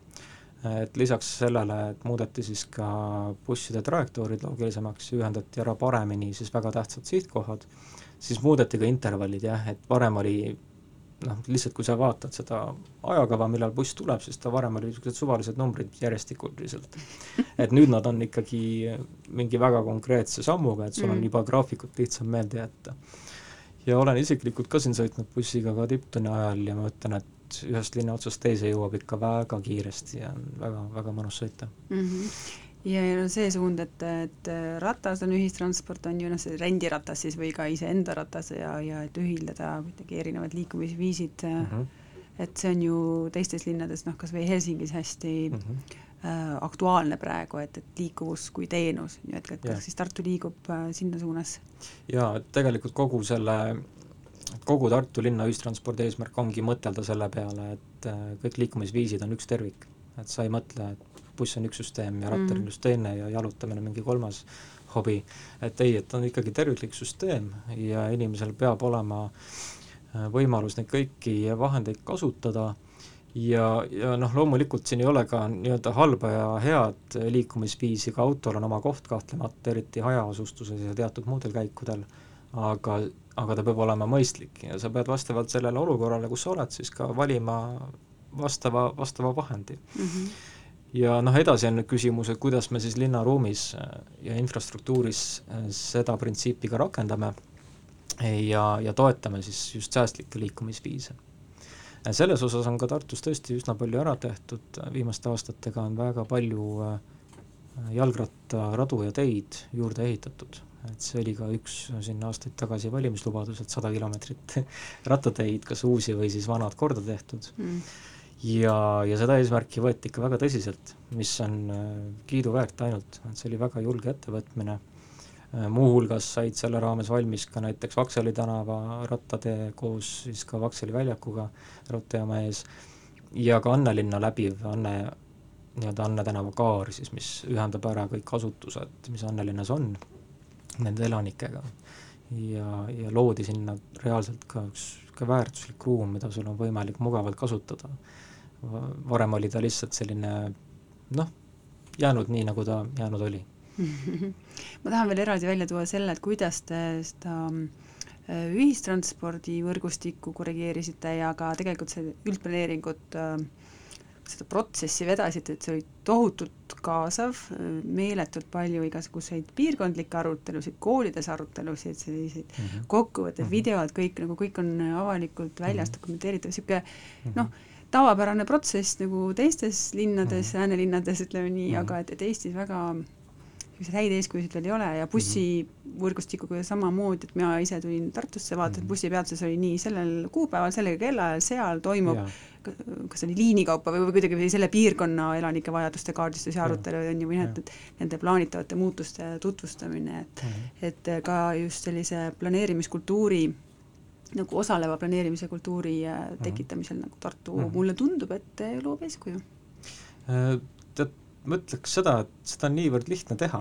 et lisaks sellele, et muudeti siis ka busside trajektoorid loogilisemaks, ühendati ära paremini siis väga tähtsad sihtkohad, siis muudeti ka intervallid jah, et varem oli noh, lihtsalt kui sa vaatad seda ajakava, millal buss tuleb, siis ta varem oli niisugused suvalised numbrid järjestikuliselt. et nüüd nad on ikkagi mingi väga konkreetse sammuga, et sul on mm. juba graafikut lihtsam meelde jätta. ja olen isiklikult ka siin sõitnud bussiga ka tipptunni ajal ja ma ütlen, et et ühest linna otsast teise jõuab ikka väga kiiresti ja on väga, väga mõnus sõita mm. -hmm ja, ja no see suund, et, et ratas on ühistransport, on ju noh, see rendiratas siis või ka iseenda ratas ja, ja et ühildada kuidagi erinevad liikumisviisid mm, -hmm. et see on ju teistes linnades, noh kas või Helsingis hästi mm -hmm. aktuaalne praegu, et, et liikuvus kui teenus, et, et kas yeah. siis Tartu liigub äh, sinna suunas? jaa, tegelikult kogu selle kogu Tartu linna ühistranspordi eesmärk ongi mõtelda selle peale, et äh, kõik liikumisviisid on üks tervik. et sa ei mõtle, et buss on üks süsteem ja rattaringlus mm. teine ja jalutamine mingi kolmas hobi, et ei, et on ikkagi terviklik süsteem ja inimesel peab olema äh, võimalus neid kõiki vahendeid kasutada ja, ja noh, loomulikult siin ei ole ka nii-öelda halba ja head liikumisviisi, ka autol on oma koht kahtlemata, eriti hajaasustuses ja teatud muudel käikudel, aga aga ta peab olema mõistlik ja sa pead vastavalt sellele olukorrale, kus sa oled, siis ka valima vastava, vastava vahendi mm. -hmm. ja noh, edasi on nüüd küsimus, et kuidas me siis linnaruumis ja infrastruktuuris seda printsiipi ka rakendame ja, ja toetame siis just säästlikke liikumisviise. selles osas on ka Tartus tõesti üsna palju ära tehtud, viimaste aastatega on väga palju äh, jalgrattaradu ja teid juurde ehitatud, et see oli ka üks siin aastaid tagasi valimislubadus, et sada kilomeetrit rattateid, kas uusi või siis vanad korda tehtud. Mm. ja, ja seda eesmärki võeti ikka väga tõsiselt, mis on äh, kiiduväärt ainult, et see oli väga julge ettevõtmine. Äh, muuhulgas said selle raames valmis ka näiteks Vaksali tänava rattatee koos siis ka Vaksali väljakuga raudteejaama ees ja ka Annelinna läbiv Anne, nii-öelda Anne tänava kaar siis, mis ühendab ära kõik asutused, mis Annelinnas on, nende elanikega. ja, ja loodi sinna reaalselt ka üks ka väärtuslik ruum, mida sul on võimalik mugavalt kasutada. varem oli ta lihtsalt selline noh, jäänud nii, nagu ta jäänud oli ma tahan veel eraldi välja tuua selle, et kuidas te seda äh, ühistranspordivõrgustikku korrigeerisite ja ka tegelikult see üldplaneeringut, äh, seda protsessi vedasite, et see oli tohutult kaasav, meeletult palju igasuguseid piirkondlikke arutelusid, koolides arutelusid, selliseid mm -hmm. kokkuvõtted mm, -hmm. videod, kõik nagu, kõik on avalikult väljas mm -hmm. dokumenteeritav, niisugune mm -hmm. noh, tavapärane protsess nagu teistes linnades mm, -hmm. äänelinnades ütleme nii mm, -hmm. aga et, et Eestis väga niisuguseid häid eeskujusid veel ei ole ja bussivõrgustikuga samamoodi, et mina ise tulin Tartusse, vaatasin, et mhm. bussipeatuses oli nii sellel kuupäeval, sellel kellaajal, seal toimub kas oli liinikaupa või, või kuidagi selle piirkonna elanike vajaduste kaardistus ja arutelu on ju, või noh, et nende plaanitavate muutuste tutvustamine, et mm -hmm. et ka just sellise planeerimiskultuuri nagu osaleva planeerimise kultuuri äh, tekitamisel mm -hmm. nagu Tartu mm -hmm. mulle tundub, et loob eeskuju äh, ma ütleks seda, et seda on niivõrd lihtne teha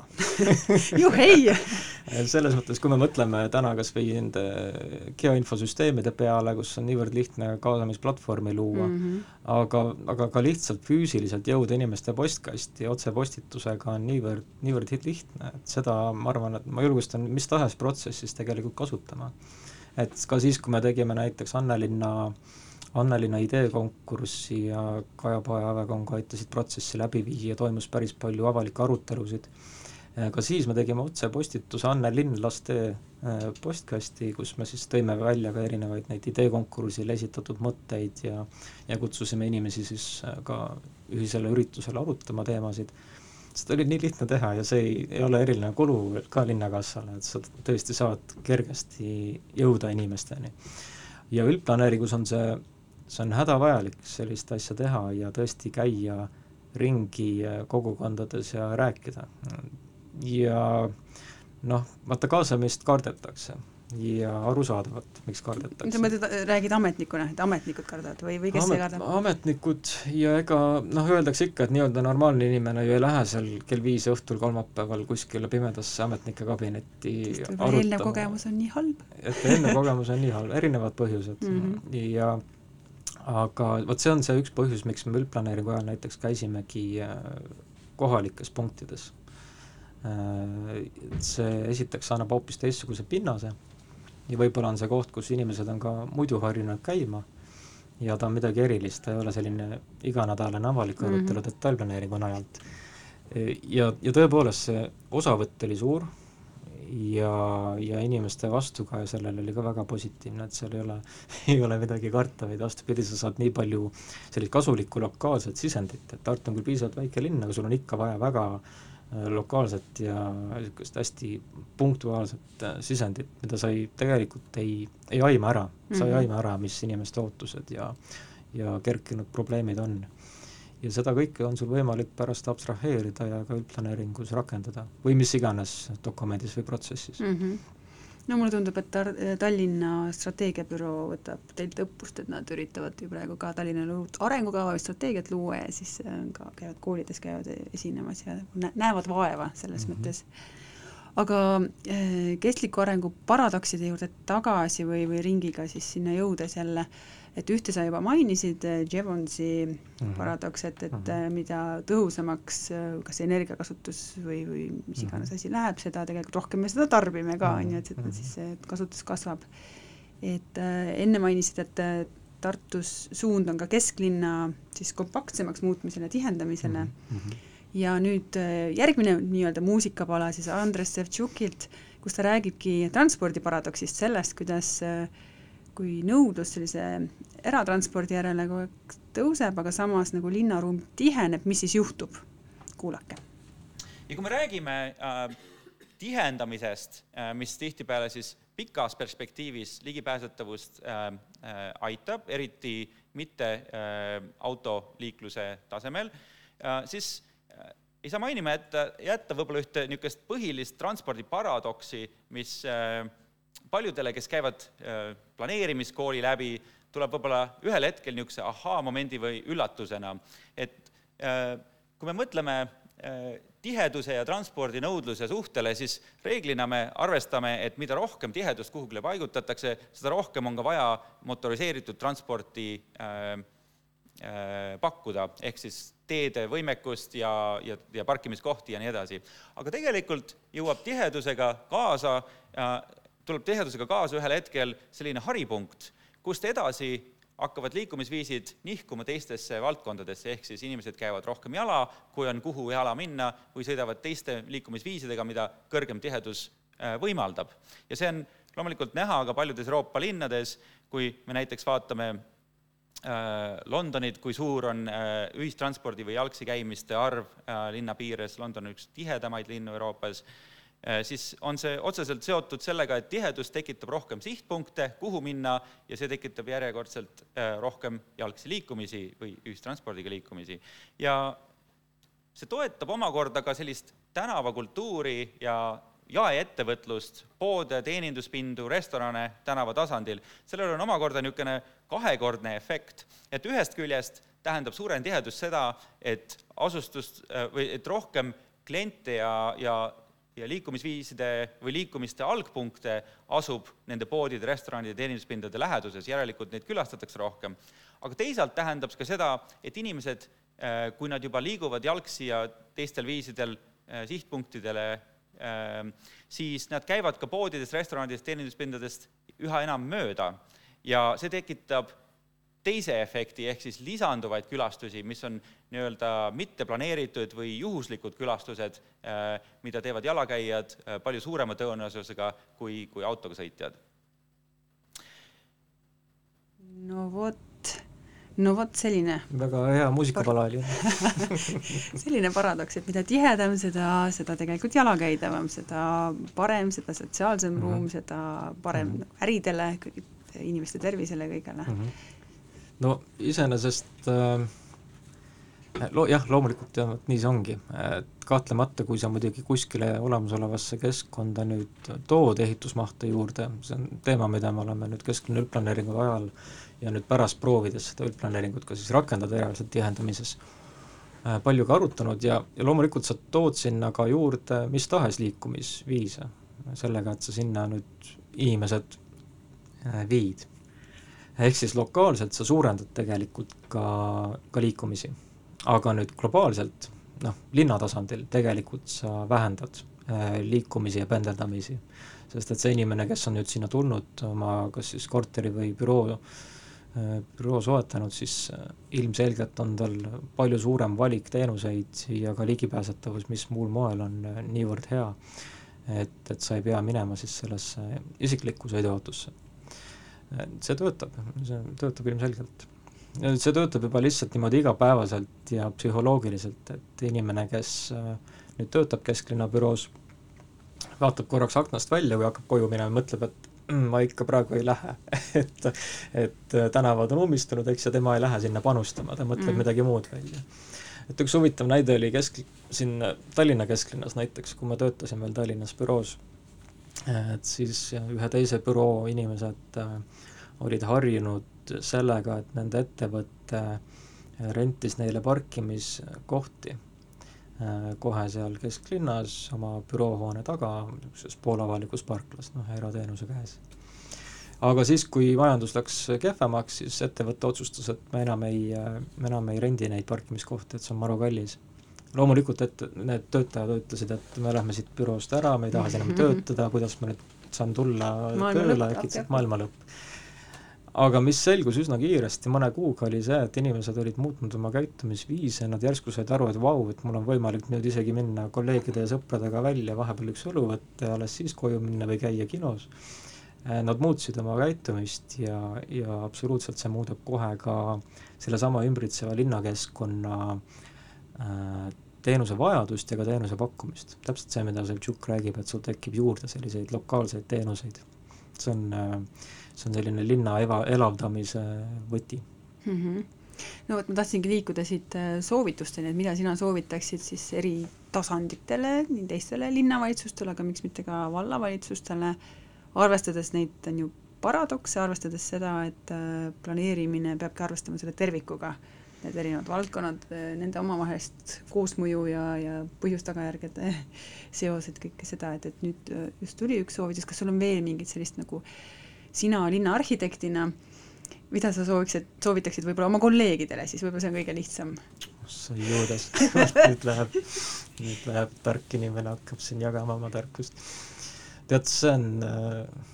juhei selles mõttes, kui me mõtleme täna kas või nende geoinfosüsteemide peale, kus on niivõrd lihtne kaasamisplatvormi luua mm, -hmm. aga, aga ka lihtsalt füüsiliselt jõuda inimeste postkasti otsepostitusega on niivõrd, niivõrd lihtne, et seda ma arvan, et ma julgustan mis tahes protsessis tegelikult kasutama. et ka siis, kui me tegime näiteks Annelinna äh, Annelinna ideekonkurssi ja Kaja Paja Avekonga aitasid protsessi läbi viia, toimus päris palju avalikke arutelusid. ka siis me tegime otsepostituse Anne Linn laste äh, postkasti, kus me siis tõime välja ka erinevaid neid ideekonkursil esitatud mõtteid ja ja kutsusime inimesi siis äh, ka ühisele üritusele arutama teemasid seda oli nii lihtne teha ja see ei, ei ole eriline kulu ka Linnakassale, et sa tõesti saad kergesti jõuda inimesteni. ja üldplaneeringus on see see on hädavajalik sellist asja teha ja tõesti käia ringi kogukondades ja rääkida. ja noh, vaata kaasamist kardetakse ja arusaadavalt, miks kardetakse. sa mõtled, räägid ametnikuna, et ametnikud kardavad või, või kes Amet, ei karda? ametnikud ja ega noh, öeldakse ikka, et nii-öelda normaalne inimene ju ei lähe seal kell viis õhtul kolmapäeval kuskile pimedasse ametnike kabinetti arutama. eelnev kogemus on nii halb. et eelnev kogemus on nii halb, erinevad põhjused mm -hmm. ja aga vot see on see üks põhjus, miks me üldplaneeringu ajal näiteks käisimegi äh, kohalikes punktides. Äh, see esiteks annab hoopis teistsuguse pinnase ja võib-olla on see koht, kus inimesed on ka muidu harjunud käima ja ta on midagi erilist, ta ei ole selline iganädalane avalik arutelu mm -hmm. detailplaneeringu najalt. ja, ja tõepoolest, see osavõtt oli suur ja, ja inimeste vastukaja sellele oli ka väga positiivne, et seal ei ole, ei ole midagi karta, vaid vastupidi, sa saad nii palju sellist kasulikku lokaalset sisendit, et Tartu on küll piisavalt väike linn, aga sul on ikka vaja väga äh, lokaalset ja niisugust hästi punktuaalset äh, sisendit, mida sa ei, tegelikult ei, ei aima ära sa ei mhm. aima ära, mis inimeste ootused ja ja kerkinud probleemid on ja seda kõike on sul võimalik pärast abstraheerida ja ka üldplaneeringus rakendada või mis iganes dokumendis või protsessis mm. -hmm no mulle tundub, et Tar-, Tallinna strateegiabüroo võtab teilt õppust, et nad üritavad ju praegu ka Tallinnale uut arengukava või strateegiat luua ja siis äh, ka käivad koolides, käivad esinemas ja näevad vaeva selles mm -hmm. mõttes. aga äh, kestliku arengu paradokside juurde tagasi või, või ringiga siis sinna jõudes jälle äh, et ühte sa juba mainisid, äh, Jevonsi mm -hmm. paradoks, et, et mm -hmm. mida tõhusamaks äh, kas energiakasutus või, või mis iganes mm -hmm. asi läheb, seda tegelikult rohkem me seda tarbime ka, on ju, et, et siis see kasutus kasvab. et äh, enne mainisid, et Tartus suund on ka kesklinna siis kompaktsemaks muutmisele, tihendamisele mm. -hmm. ja nüüd järgmine nii-öelda muusikapala siis Andres Sevtšukilt, kus ta räägibki transpordiparadoksist, sellest, kuidas äh, kui nõudlus sellise eratranspordi järele kogu aeg tõuseb, aga samas nagu linnaruum tiheneb, mis siis juhtub? kuulake. ja kui me räägime äh, tihendamisest äh,, mis tihtipeale siis pikas perspektiivis ligipääsetavust äh, äh, aitab, eriti mitte äh, autoliikluse tasemel äh,, siis äh, ei saa mainima, et jätta võib-olla ühte niisugust põhilist transpordiparadoksi, mis äh, paljudele, kes käivad äh, planeerimiskooli läbi, tuleb võib-olla ühel hetkel niisuguse ahaa-momendi või üllatusena, et äh, kui me mõtleme äh, tiheduse ja transpordinõudluse suhtele, siis reeglina me arvestame, et mida rohkem tihedust kuhugile paigutatakse, seda rohkem on ka vaja motoriseeritud transporti äh, pakkuda, ehk siis teede võimekust ja, ja, ja parkimiskohti ja nii edasi. aga tegelikult jõuab tihedusega kaasa tuleb tihedusega kaasa ühel hetkel selline haripunkt, kust edasi hakkavad liikumisviisid nihkuma teistesse valdkondadesse, ehk siis inimesed käivad rohkem jala, kui on kuhu jala minna, või sõidavad teiste liikumisviisidega, mida kõrgem tihedus äh, võimaldab. ja see on loomulikult näha ka paljudes Euroopa linnades, kui me näiteks vaatame äh, Londonit, kui suur on äh, ühistranspordi või jalgsi käimiste arv linna piires, London on üks tihedamaid linnu Euroopas, siis on see otseselt seotud sellega, et tihedus tekitab rohkem sihtpunkte, kuhu minna, ja see tekitab järjekordselt äh, rohkem jalgsi liikumisi või ühistranspordiga liikumisi. ja see toetab omakorda ka sellist tänavakultuuri ja jaeettevõtlust, poode, teeninduspindu, restorane tänava tasandil, sellel on omakorda niisugune kahekordne efekt, et ühest küljest tähendab suurem tihedus seda, et asustust äh, või et rohkem kliente ja, ja ja liikumisviiside või liikumiste algpunkte asub nende poodide, restoranide, teeninduspindade läheduses, järelikult neid külastatakse rohkem. aga teisalt tähendab see ka seda, et inimesed, äh, kui nad juba liiguvad jalgsi ja teistel viisidel äh, sihtpunktidele, äh, siis nad käivad ka poodidest, restoranidest, teeninduspindadest üha enam mööda ja see tekitab teise efekti, ehk siis lisanduvaid külastusi, mis on nii-öelda mitteplaneeritud või juhuslikud külastused, äh, mida teevad jalakäijad äh, palju suurema tõenäosusega kui, kui autoga sõitjad. no vot, no vot selline väga hea muusikapala oli selline paradoks, et mida tihedam, seda, seda tegelikult jalakäidavam, seda parem, seda sotsiaalsem mm -hmm. ruum, seda parem mm -hmm. äridele, inimeste tervisele, kõigele mm. -hmm no iseenesest äh, lo-, jah, loomulikult jah, nii see ongi, et kahtlemata, kui sa muidugi kuskile olemasolevasse keskkonda nüüd tood ehitusmahte juurde, see on teema, mida me oleme nüüd kesklinna üldplaneeringu ajal ja nüüd pärast proovides seda üldplaneeringut ka siis rakendada reaalselt tihendamises äh,, palju ka arutanud ja, ja loomulikult sa tood sinna ka juurde mis tahes liikumisviise, sellega, et sa sinna nüüd inimesed äh, viid ehk siis lokaalselt sa suurendad tegelikult ka, ka liikumisi. aga nüüd globaalselt, noh, linna tasandil tegelikult sa vähendad äh, liikumisi ja pendeldamisi. sest et see inimene, kes on nüüd sinna tulnud oma kas siis korteri või büroo äh,, büroo soetanud, siis äh, ilmselgelt on tal palju suurem valik teenuseid ja ka ligipääsetavus, mis muul moel on niivõrd hea, et, et sa ei pea minema siis sellesse isiklikku sõiduautosse see töötab, see töötab ilmselgelt. see töötab juba lihtsalt niimoodi igapäevaselt ja psühholoogiliselt, et inimene, kes äh, nüüd töötab kesklinna büroos, vaatab korraks aknast välja, kui hakkab koju minema, mõtleb, et mm, ma ikka praegu ei lähe et, et äh, tänavad on ummistunud, eks, ja tema ei lähe sinna panustama, ta mõtleb mm. midagi muud välja. et üks huvitav näide oli kesk, siin Tallinna kesklinnas näiteks, kui ma töötasin veel Tallinnas büroos, et siis ühe teise büroo inimesed äh, olid harjunud sellega, et nende ettevõte äh, rentis neile parkimiskohti äh, kohe seal kesklinnas oma büroohoone taga, niisuguses poolavalikus parklas, noh, erateenuse käes. aga siis, kui majandus läks kehvemaks, siis ettevõte otsustas, et me enam ei, me enam ei rendi neid parkimiskohti, et see on maru kallis loomulikult, et need töötajad ütlesid, et me lähme siit büroost ära, me ei taha siin enam töötada, kuidas ma nüüd saan tulla maailma tööle, äkitselt maailma lõpp. aga mis selgus üsna kiiresti, mõne kuuga, oli see, et inimesed olid muutnud oma käitumisviise, nad järsku said aru, et vau, et mul on võimalik nüüd isegi minna kolleegide ja sõpradega välja, vahepeal üks õlu võtta ja alles siis koju minna või käia kinos. Äh, nad muutsid oma käitumist ja, ja absoluutselt see muudab kohe ka sellesama ümbritseva linnakeskkonna äh, teenuse vajadust ja ka teenuse pakkumist. täpselt see, mida Sevtšuk räägib, et sul tekib juurde selliseid lokaalseid teenuseid. see on äh, see on selline linna eva, elavdamise võti mm. -hmm. no vot, ma tahtsingi liikuda siit äh, soovitusteni, et mida sina soovitaksid siis eri tasanditele, nii teistele linnavalitsustele, aga miks mitte ka vallavalitsustele, arvestades neid, on ju, paradokse, arvestades seda, et äh, planeerimine peabki arvestama selle tervikuga, need erinevad valdkonnad, äh, nende omavahelist koosmõju ja, ja põhjus-tagajärgede seosed, kõike seda, et, et nüüd just tuli üks soovitus, kas sul on veel mingit sellist nagu äh, sina linnaarhitektina, mida sa sooviksid, soovitaksid võib-olla oma kolleegidele siis, võib-olla see on kõige lihtsam? sai juudas nüüd läheb, nüüd läheb tark inimene, hakkab siin jagama oma tarkust. tead, see on noh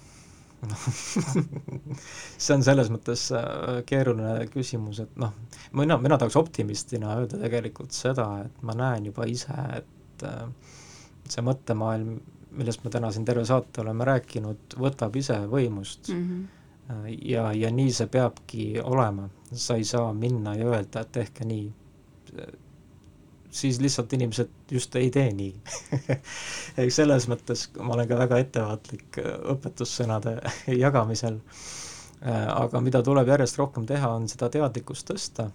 see on selles mõttes äh, keeruline küsimus, et noh, mina, mina tahaks optimistina öelda tegelikult seda, et ma näen juba ise, et äh, see mõttemaailm millest me täna siin terve saate oleme rääkinud, võtab ise võimust mm. -hmm. ja, ja nii see peabki olema, sa ei saa minna ja öelda, et tehke nii. Siis lihtsalt inimesed just ei tee nii. Selles mõttes ma olen ka väga ettevaatlik õpetussõnade jagamisel, äh, aga mida tuleb järjest rohkem teha, on seda teadlikkust tõsta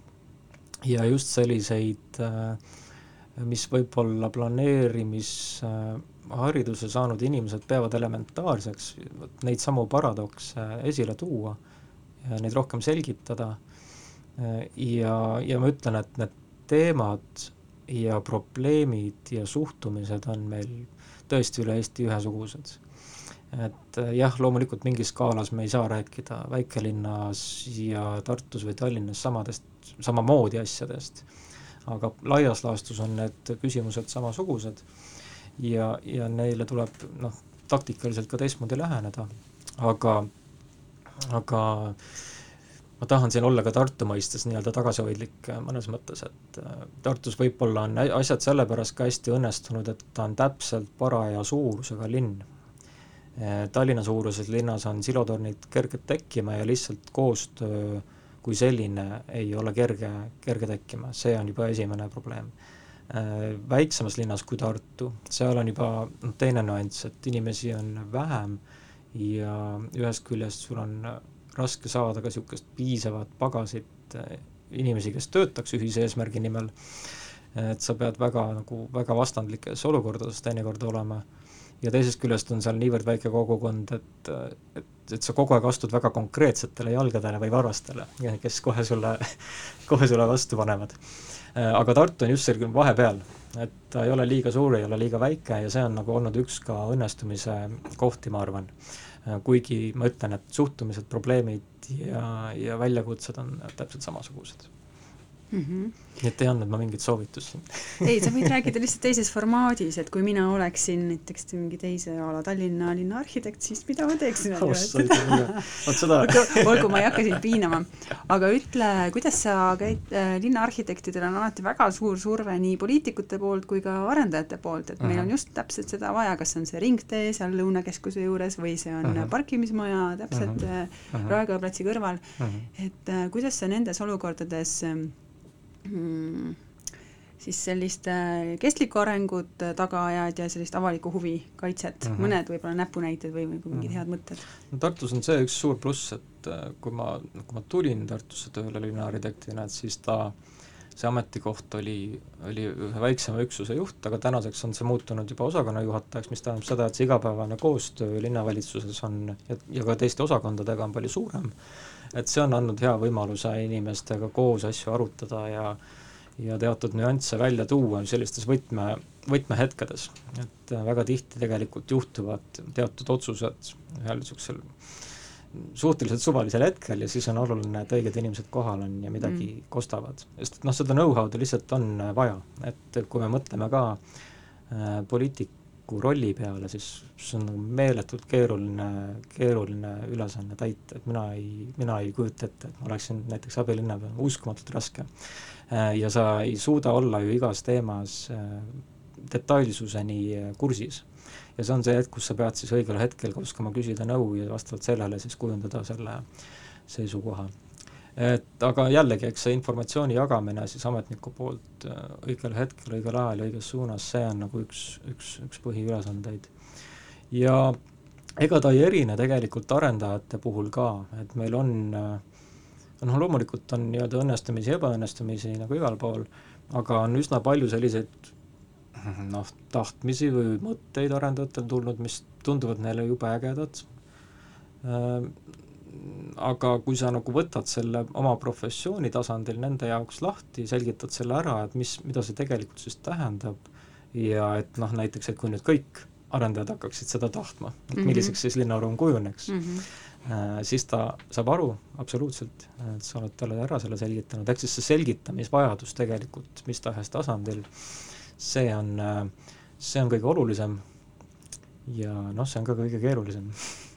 ja just selliseid äh, mis võib-olla planeerimis äh, hariduse saanud inimesed peavad elementaarseks neid samu paradokse esile tuua neid rohkem selgitada. Ja, ja ma ütlen, et need teemad ja probleemid ja suhtumised on meil tõesti üle Eesti ühesugused. et jah, loomulikult mingis skaalas me ei saa rääkida väikelinnas ja Tartus või Tallinnas samadest, samamoodi asjadest, aga laias laastus on need küsimused samasugused ja, ja neile tuleb noh, taktikaliselt ka teistmoodi läheneda, aga, aga ma tahan siin olla ka Tartu mõistes nii-öelda tagasihoidlik äh, mõnes mõttes, et äh, Tartus võib-olla on asjad sellepärast ka hästi õnnestunud, et ta on täpselt paraja suurusega linn. Äh, Tallinna suuruses linnas on silotornid kerged tekkima ja lihtsalt koostöö kui selline ei ole kerge, kerge tekkima, see on juba esimene probleem väiksemas linnas kui Tartu, seal on juba noh, teine nüanss, et inimesi on vähem ja ühest küljest sul on raske saada ka niisugust piisavat pagasit äh, inimesi, kes töötaks ühise eesmärgi nimel, et sa pead väga nagu, väga vastandlikes olukordades teinekord olema. Ja teisest küljest on seal niivõrd väike kogukond, et, et, et sa kogu aeg astud väga konkreetsetele jalgadele või varvastele, kes kohe sulle, kohe sulle vastu panevad. Äh, aga Tartu on just selline vahepeal, et ta ei ole liiga suur, ei ole liiga väike ja see on nagu olnud üks ka õnnestumise kohti, ma arvan. Kuigi ma ütlen, et suhtumised, probleemid ja, ja väljakutsed on täpselt samasugused mm. -hmm. nii et ei andnud ma mingeid soovitusi ei, sa võid rääkida lihtsalt teises formaadis, et kui mina oleksin näiteks mingi teise a la Tallinna linna arhitekt, siis mida ma teeksin oh,? olgu, ma ei hakka sind piinama, aga ütle, kuidas sa käid äh,, linnaarhitektidel on alati väga suur surve nii poliitikute poolt kui ka arendajate poolt, et uh -huh. meil on mhm. just täpselt seda vaja, kas on see ringtee seal Lõunakeskuse juures või see on mhm. -huh. parkimismaja täpselt uh -huh. Raekoja platsi kõrval uh, -huh. et äh, kuidas sa nendes olukordades äh, mm, siis sellist kestlikku arengut taga ajad ja sellist avaliku huvi kaitset mm, -hmm. mõned võib-olla näpunäited või, või mingid mm -hmm. head mõtted? no Tartus on see üks suur pluss, et äh, kui ma, kui ma tulin Tartusse tööle linnaarhitektina, et siis ta, see ametikoht oli, oli ühe väiksema üksuse juht, aga tänaseks on see muutunud juba osakonna juhatajaks, mis tähendab seda, et see igapäevane koostöö linnavalitsuses on ja, ja ka teiste osakondadega on palju suurem et see on andnud hea võimaluse inimestega koos asju arutada ja ja teatud nüansse välja tuua sellistes võtme, võtmehetkedes. et väga tihti tegelikult juhtuvad teatud otsused ühel niisugusel suhteliselt suvalisel hetkel ja siis on oluline, et õiged inimesed kohal on ja midagi mm. kostavad. sest noh, seda know-how'd lihtsalt on vaja, et kui me mõtleme ka äh, poliitik-, omaniku rolli peale, siis see on nagu meeletult keeruline, keeruline ülesanne täita, et mina ei, mina ei kujuta ette, et ma oleksin näiteks abilinnapea, uskumatult raske. Äh, ja sa ei suuda olla ju igas teemas detailsuseni kursis ja see on see hetk, kus sa pead siis õigel hetkel ka oskama küsida nõu ja vastavalt sellele siis kujundada selle seisukoha. Et aga jällegi, eks see informatsiooni jagamine siis ametniku poolt äh, õigel hetkel, õigel ajal ja õiges suunas, see on nagu üks, üks, üks põhiülesandeid. ja ega ta ei erine tegelikult arendajate puhul ka, et meil on äh, noh, loomulikult on nii-öelda õnnestumisi ja ebaõnnestumisi nagu igal pool, aga on üsna palju selliseid noh, tahtmisi või mõtteid arendajatel tulnud, mis tunduvad neile jube ägedad, äh, aga kui sa nagu võtad selle oma professiooni tasandil nende jaoks lahti, selgitad selle ära, et mis, mida see tegelikult siis tähendab ja et noh, näiteks, et kui nüüd kõik arendajad hakkaksid seda tahtma, et milliseks mm -hmm. siis linnaruum kujuneks mm, -hmm. Siis ta saab aru absoluutselt, et sa oled talle ära selle selgitanud, ehk siis see selgitamisvajadus tegelikult mis tahes tasandil, see on, äh, see on kõige olulisem ja noh, see on ka kõige keerulisem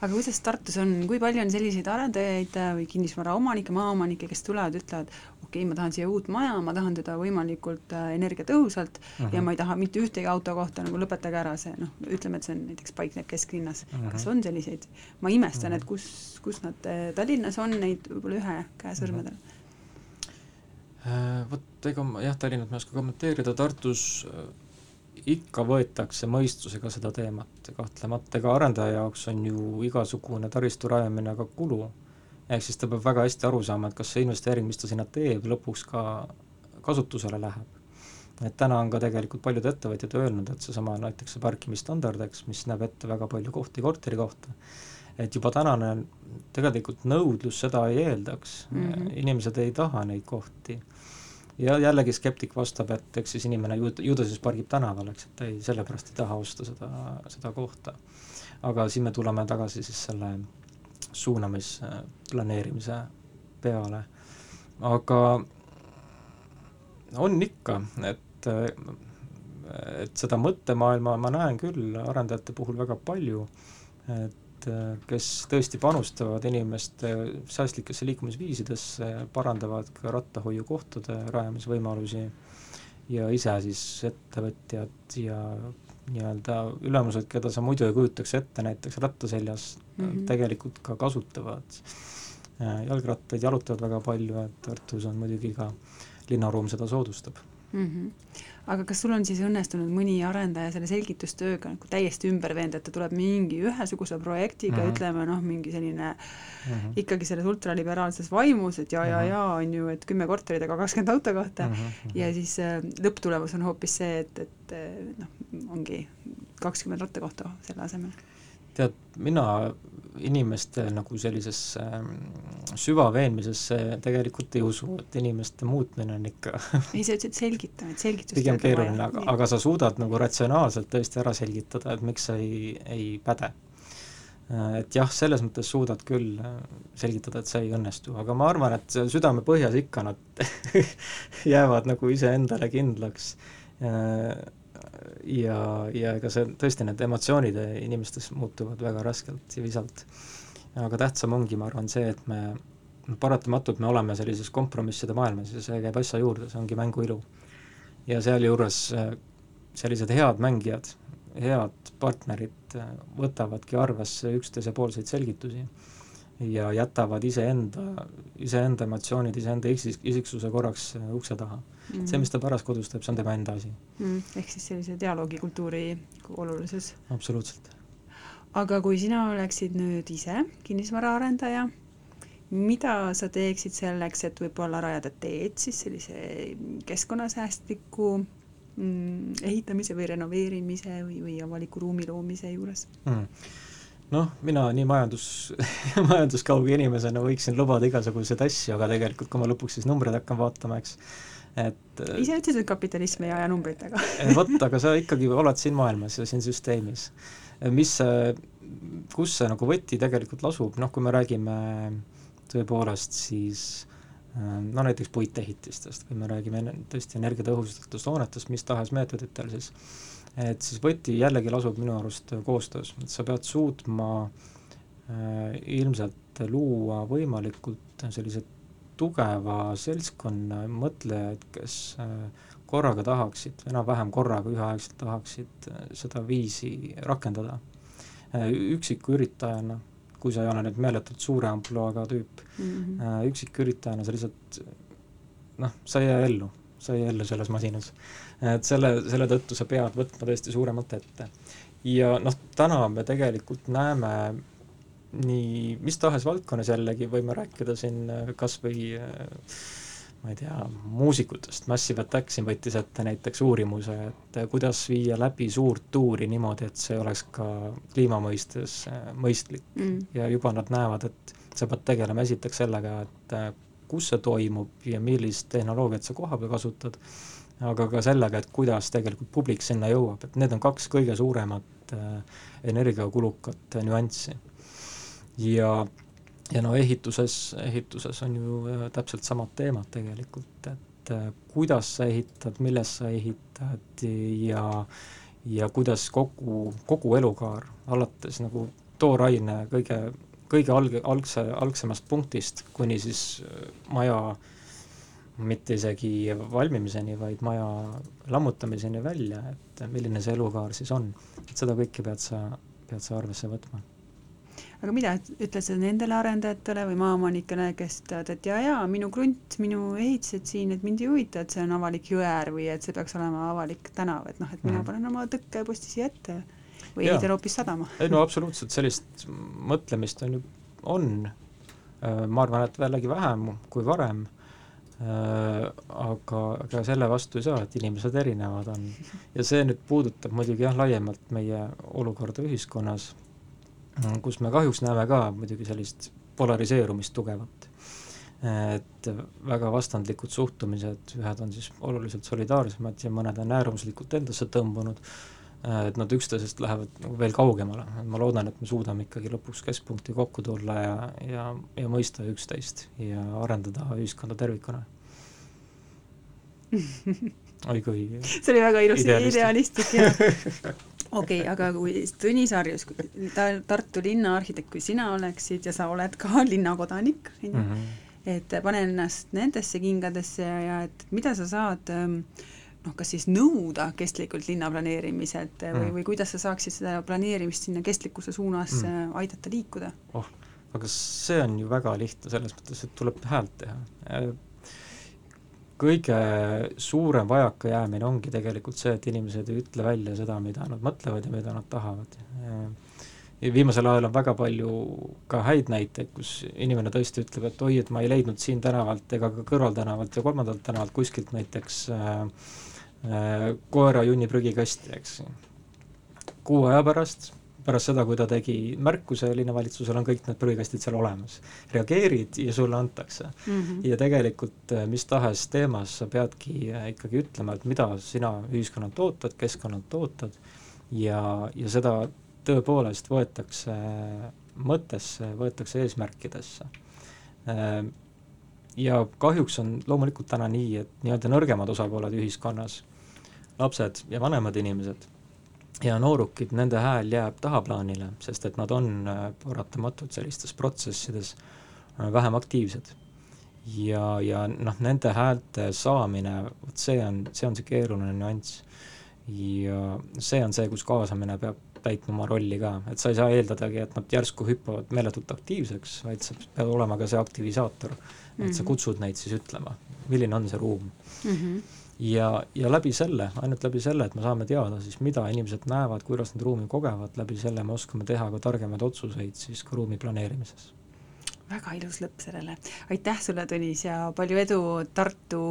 aga kuidas Tartus on, kui palju on selliseid arendajaid või kinnisvaraomanikke, maaomanikke, kes tulevad, ütlevad, okei okay,, ma tahan siia uut maja, ma tahan teda võimalikult äh, energiatõhusalt uh -huh. ja mhm. ma ei taha mitte ühtegi auto kohta, nagu lõpetage ära see, noh, ütleme, et see on näiteks paikneb kesklinnas uh. -huh. kas on selliseid? ma imestan -huh. et kus, kus nad äh,, Tallinnas on neid võib-olla ühe käe sõrmedel uh. -huh äh,. Vot ega ma jah, Tallinnat ma ei oska kommenteerida, Tartus ikka võetakse mõistusega seda teemat, kahtlemata ega arendaja jaoks on ju igasugune taristu rajamine ka kulu, ehk siis ta peab väga hästi aru saama, et kas see investeering, mis ta sinna teeb, lõpuks ka kasutusele läheb. et täna on ka tegelikult paljud ettevõtjad öelnud, et seesama näiteks see parkimisstandard, eks, mis näeb ette väga palju kohti korteri kohta, et juba tänane tegelikult nõudlus seda ei eeldaks mm, -hmm. inimesed ei taha neid kohti ja jällegi skeptik vastab, et eks siis inimene ju, ju ta siis pargib tänaval, eks, et ei, sellepärast ei taha osta seda, seda kohta. aga siin me tuleme tagasi siis selle suunamisplaneerimise peale. aga on ikka, et, et seda mõttemaailma ma näen küll arendajate puhul väga palju, et kes tõesti panustavad inimeste säästlikesse liikumisviisidesse, parandavad ka rattahoiukohtade rajamisvõimalusi ja ise siis ettevõtjad ja nii-öelda ülemused, keda sa muidu ei kujutaks ette näiteks ratta seljas mm, -hmm. tegelikult ka kasutavad äh, jalgrattaid, jalutavad väga palju, et Tartus on muidugi ka linnaruum seda soodustab mm. -hmm. aga kas sul on siis õnnestunud mõni arendaja selle selgitustööga nagu täiesti ümber veenda, et ta tuleb mingi ühesuguse projektiga mm, -hmm. ütleme noh, mingi selline mm -hmm. ikkagi selles ultraliberaalses vaimus, et ja ja, mhm. ja on ju, et kümme korterit, aga kakskümmend autokohta mm -hmm. ja siis äh, lõpptulemus on hoopis see, et, et äh, noh, ongi kakskümmend rattakohta selle asemel tead, mina inimeste nagu sellisesse ähm, süvaveenmisesse tegelikult ei usu, et inimeste muutmine on ikka ei, sa ütlesid selgita, et selgitust pigem keeruline, aga, aga sa suudad nagu ratsionaalselt tõesti ära selgitada, et miks sa ei, ei päde. Äh, et jah, selles mõttes suudad küll äh, selgitada, et see ei õnnestu, aga ma arvan, et südame põhjas ikka nad jäävad nagu iseendale kindlaks. Äh, ja, ja ega see, tõesti need emotsioonid inimestes muutuvad väga raskelt ja visalt. aga tähtsam ongi, ma arvan, see, et me paratamatult me oleme sellises kompromisside maailmas ja see käib asja juurde, see ongi mängu ilu. ja sealjuures äh, sellised head mängijad, head partnerid äh, võtavadki arvesse üksteisepoolseid selgitusi ja jätavad iseenda, iseenda emotsioonid, iseenda isik-, isiksuse korraks äh, ukse taha mm. see, mis ta pärast kodus teeb, see on tema enda asi mm,. ehk siis sellise dialoogikultuuri olulisus. absoluutselt. aga kui sina oleksid nüüd ise kinnisvaraarendaja, mida sa teeksid selleks, et võib-olla rajada teed siis sellise keskkonnasäästliku mm, ehitamise või renoveerimise või, või avaliku ruumi loomise juures mm.? Noh, mina nii majandus majanduskauge inimesena võiksin lubada igasuguseid asju, aga tegelikult kui ma lõpuks siis numbreid hakkan vaatama, eks, et ise ütlesid, et kapitalism ei aja numbritega vot, aga sa ikkagi oled siin maailmas ja siin süsteemis. mis see, kus see nagu võti tegelikult lasub, noh, kui me räägime tõepoolest siis no näiteks puitehitistest, kui me räägime tõesti energiatõhustatust hoonetest, mis tahes meetoditel, siis et siis võti jällegi lasub minu arust koostöös, et sa pead suutma äh, ilmselt luua võimalikult sellise tugeva seltskonna mõtlejaid, kes äh, korraga tahaksid, enam-vähem korraga üheaegselt tahaksid äh, seda viisi rakendada. Äh, üksiku üritajana kui sa ei ole nüüd meeletult suure ampluaaga tüüp mm, -hmm. üksiküritajana sa lihtsalt noh, sa ei jää ellu, sa ei jää ellu selles masinas. Et selle, selle tõttu sa pead võtma tõesti suuremalt ette. ja noh, täna me tegelikult näeme nii mis tahes valdkonnas jällegi, võime rääkida siin kas või äh, ma ei tea, muusikutest, Massive Attack siin võttis ette näiteks uurimuse, et kuidas viia läbi suurt tuuri niimoodi, et see oleks ka kliima mõistes äh, mõistlik mm. ja juba nad näevad, et sa pead tegelema esiteks sellega, et äh, kus see toimub ja millist tehnoloogiat sa koha peal kasutad, aga ka sellega, et kuidas tegelikult publik sinna jõuab, et need on kaks kõige suuremat äh, energiakulukat nüanssi. ja ja no ehituses, ehituses on ju äh, täpselt samad teemad tegelikult, et äh, kuidas sa ehitad, milles sa ehitad ja ja kuidas kogu, kogu elukaar, alates nagu tooraine kõige, kõige alg-, algse, algsemast punktist kuni siis äh, maja mitte isegi valmimiseni, vaid maja lammutamiseni välja, et milline see elukaar siis on. et seda kõike pead sa, pead sa arvesse võtma aga mida ütled sa nendele arendajatele või maaomanikele, kes teavad, et jaa, jaa, minu krunt, minu ehitised siin, et mind ei huvita, et see on avalik jõeäär või et see peaks olema avalik tänav, et noh, et mina mm. panen oma tõkkeposti siia ette või ehitan hoopis sadama. ei no absoluutselt, sellist mõtlemist on ju, on, äh, ma arvan, et jällegi vähem kui varem Äh, aga, aga selle vastu ei saa, et inimesed erinevad on. ja see nüüd puudutab muidugi jah, laiemalt meie olukorda ühiskonnas, kus me kahjuks näeme ka muidugi sellist polariseerumist tugevat. et väga vastandlikud suhtumised, ühed on siis oluliselt solidaarsemad ja mõned on äärmuslikult endasse tõmbunud, et nad üksteisest lähevad nagu veel kaugemale, ma loodan, et me suudame ikkagi lõpuks keskpunkti kokku tulla ja, ja, ja mõista üksteist ja arendada ühiskonda tervikuna. Oi kui see oli väga ilus idealistlik ja okei okay,, aga kui Tõnis Harjus, ta Tartu linnaarhitekt, kui sina oleksid ja sa oled ka linnakodanik, on ju, mhm. et pane ennast nendesse kingadesse ja, ja et mida sa saad ähm, noh, kas siis nõuda kestlikult linna planeerimiselt või mm., või kuidas sa saaksid seda planeerimist sinna kestlikkuse suunas mm. aidata liikuda? oh, aga see on ju väga lihtne selles mõttes, et tuleb häält teha kõige suurem vajakajäämine ongi tegelikult see, et inimesed ei ütle välja seda, mida nad mõtlevad ja mida nad tahavad. ja viimasel ajal on väga palju ka häid näiteid, kus inimene tõesti ütleb, et oi, et ma ei leidnud siin tänavalt ega ka kõrvaltänavalt ja kolmandalt tänavalt kuskilt näiteks äh, äh, koera junni prügikasti, eks. kuu aja pärast pärast seda, kui ta tegi märkuse linnavalitsusel, on kõik need prügikastid seal olemas. reageerid ja sulle antakse mm. -hmm. ja tegelikult äh, mis tahes teemas sa peadki äh, ikkagi ütlema, et mida sina ühiskonnalt ootad, keskkonnalt ootad ja, ja seda tõepoolest võetakse mõttesse, võetakse eesmärkidesse. Ja kahjuks on loomulikult täna nii, et nii-öelda nõrgemad osapooled ühiskonnas, lapsed ja vanemad inimesed ja noorukid, nende hääl jääb tahaplaanile, sest et nad on äh, paratamatult sellistes protsessides äh, vähem aktiivsed. ja, ja noh, nende häälte saamine, vot see on, see on see keeruline nüanss. ja see on see, kus kaasamine peab täitma oma rolli ka, et sa ei saa eeldadagi, et nad järsku hüppavad meeletult aktiivseks, vaid sa pead olema ka see aktivisaator. Et sa mhm. kutsud neid siis ütlema, milline on see ruum mm. -hmm ja, ja läbi selle, ainult läbi selle, et me saame teada siis, mida inimesed näevad, kuidas nad ruumi kogevad, läbi selle me oskame teha ka targemaid otsuseid siis ka ruumi planeerimises. väga ilus lõpp sellele, aitäh sulle, Tõnis, ja palju edu Tartu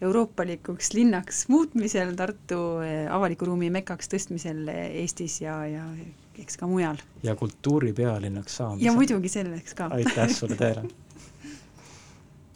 euroopalikuks linnaks muutmisel, Tartu eh, avaliku ruumi mekaks tõstmisel Eestis ja, ja eks ka mujal. ja kultuuri pealinnaks saamisel. ja muidugi selleks ka. aitäh sulle, Teele!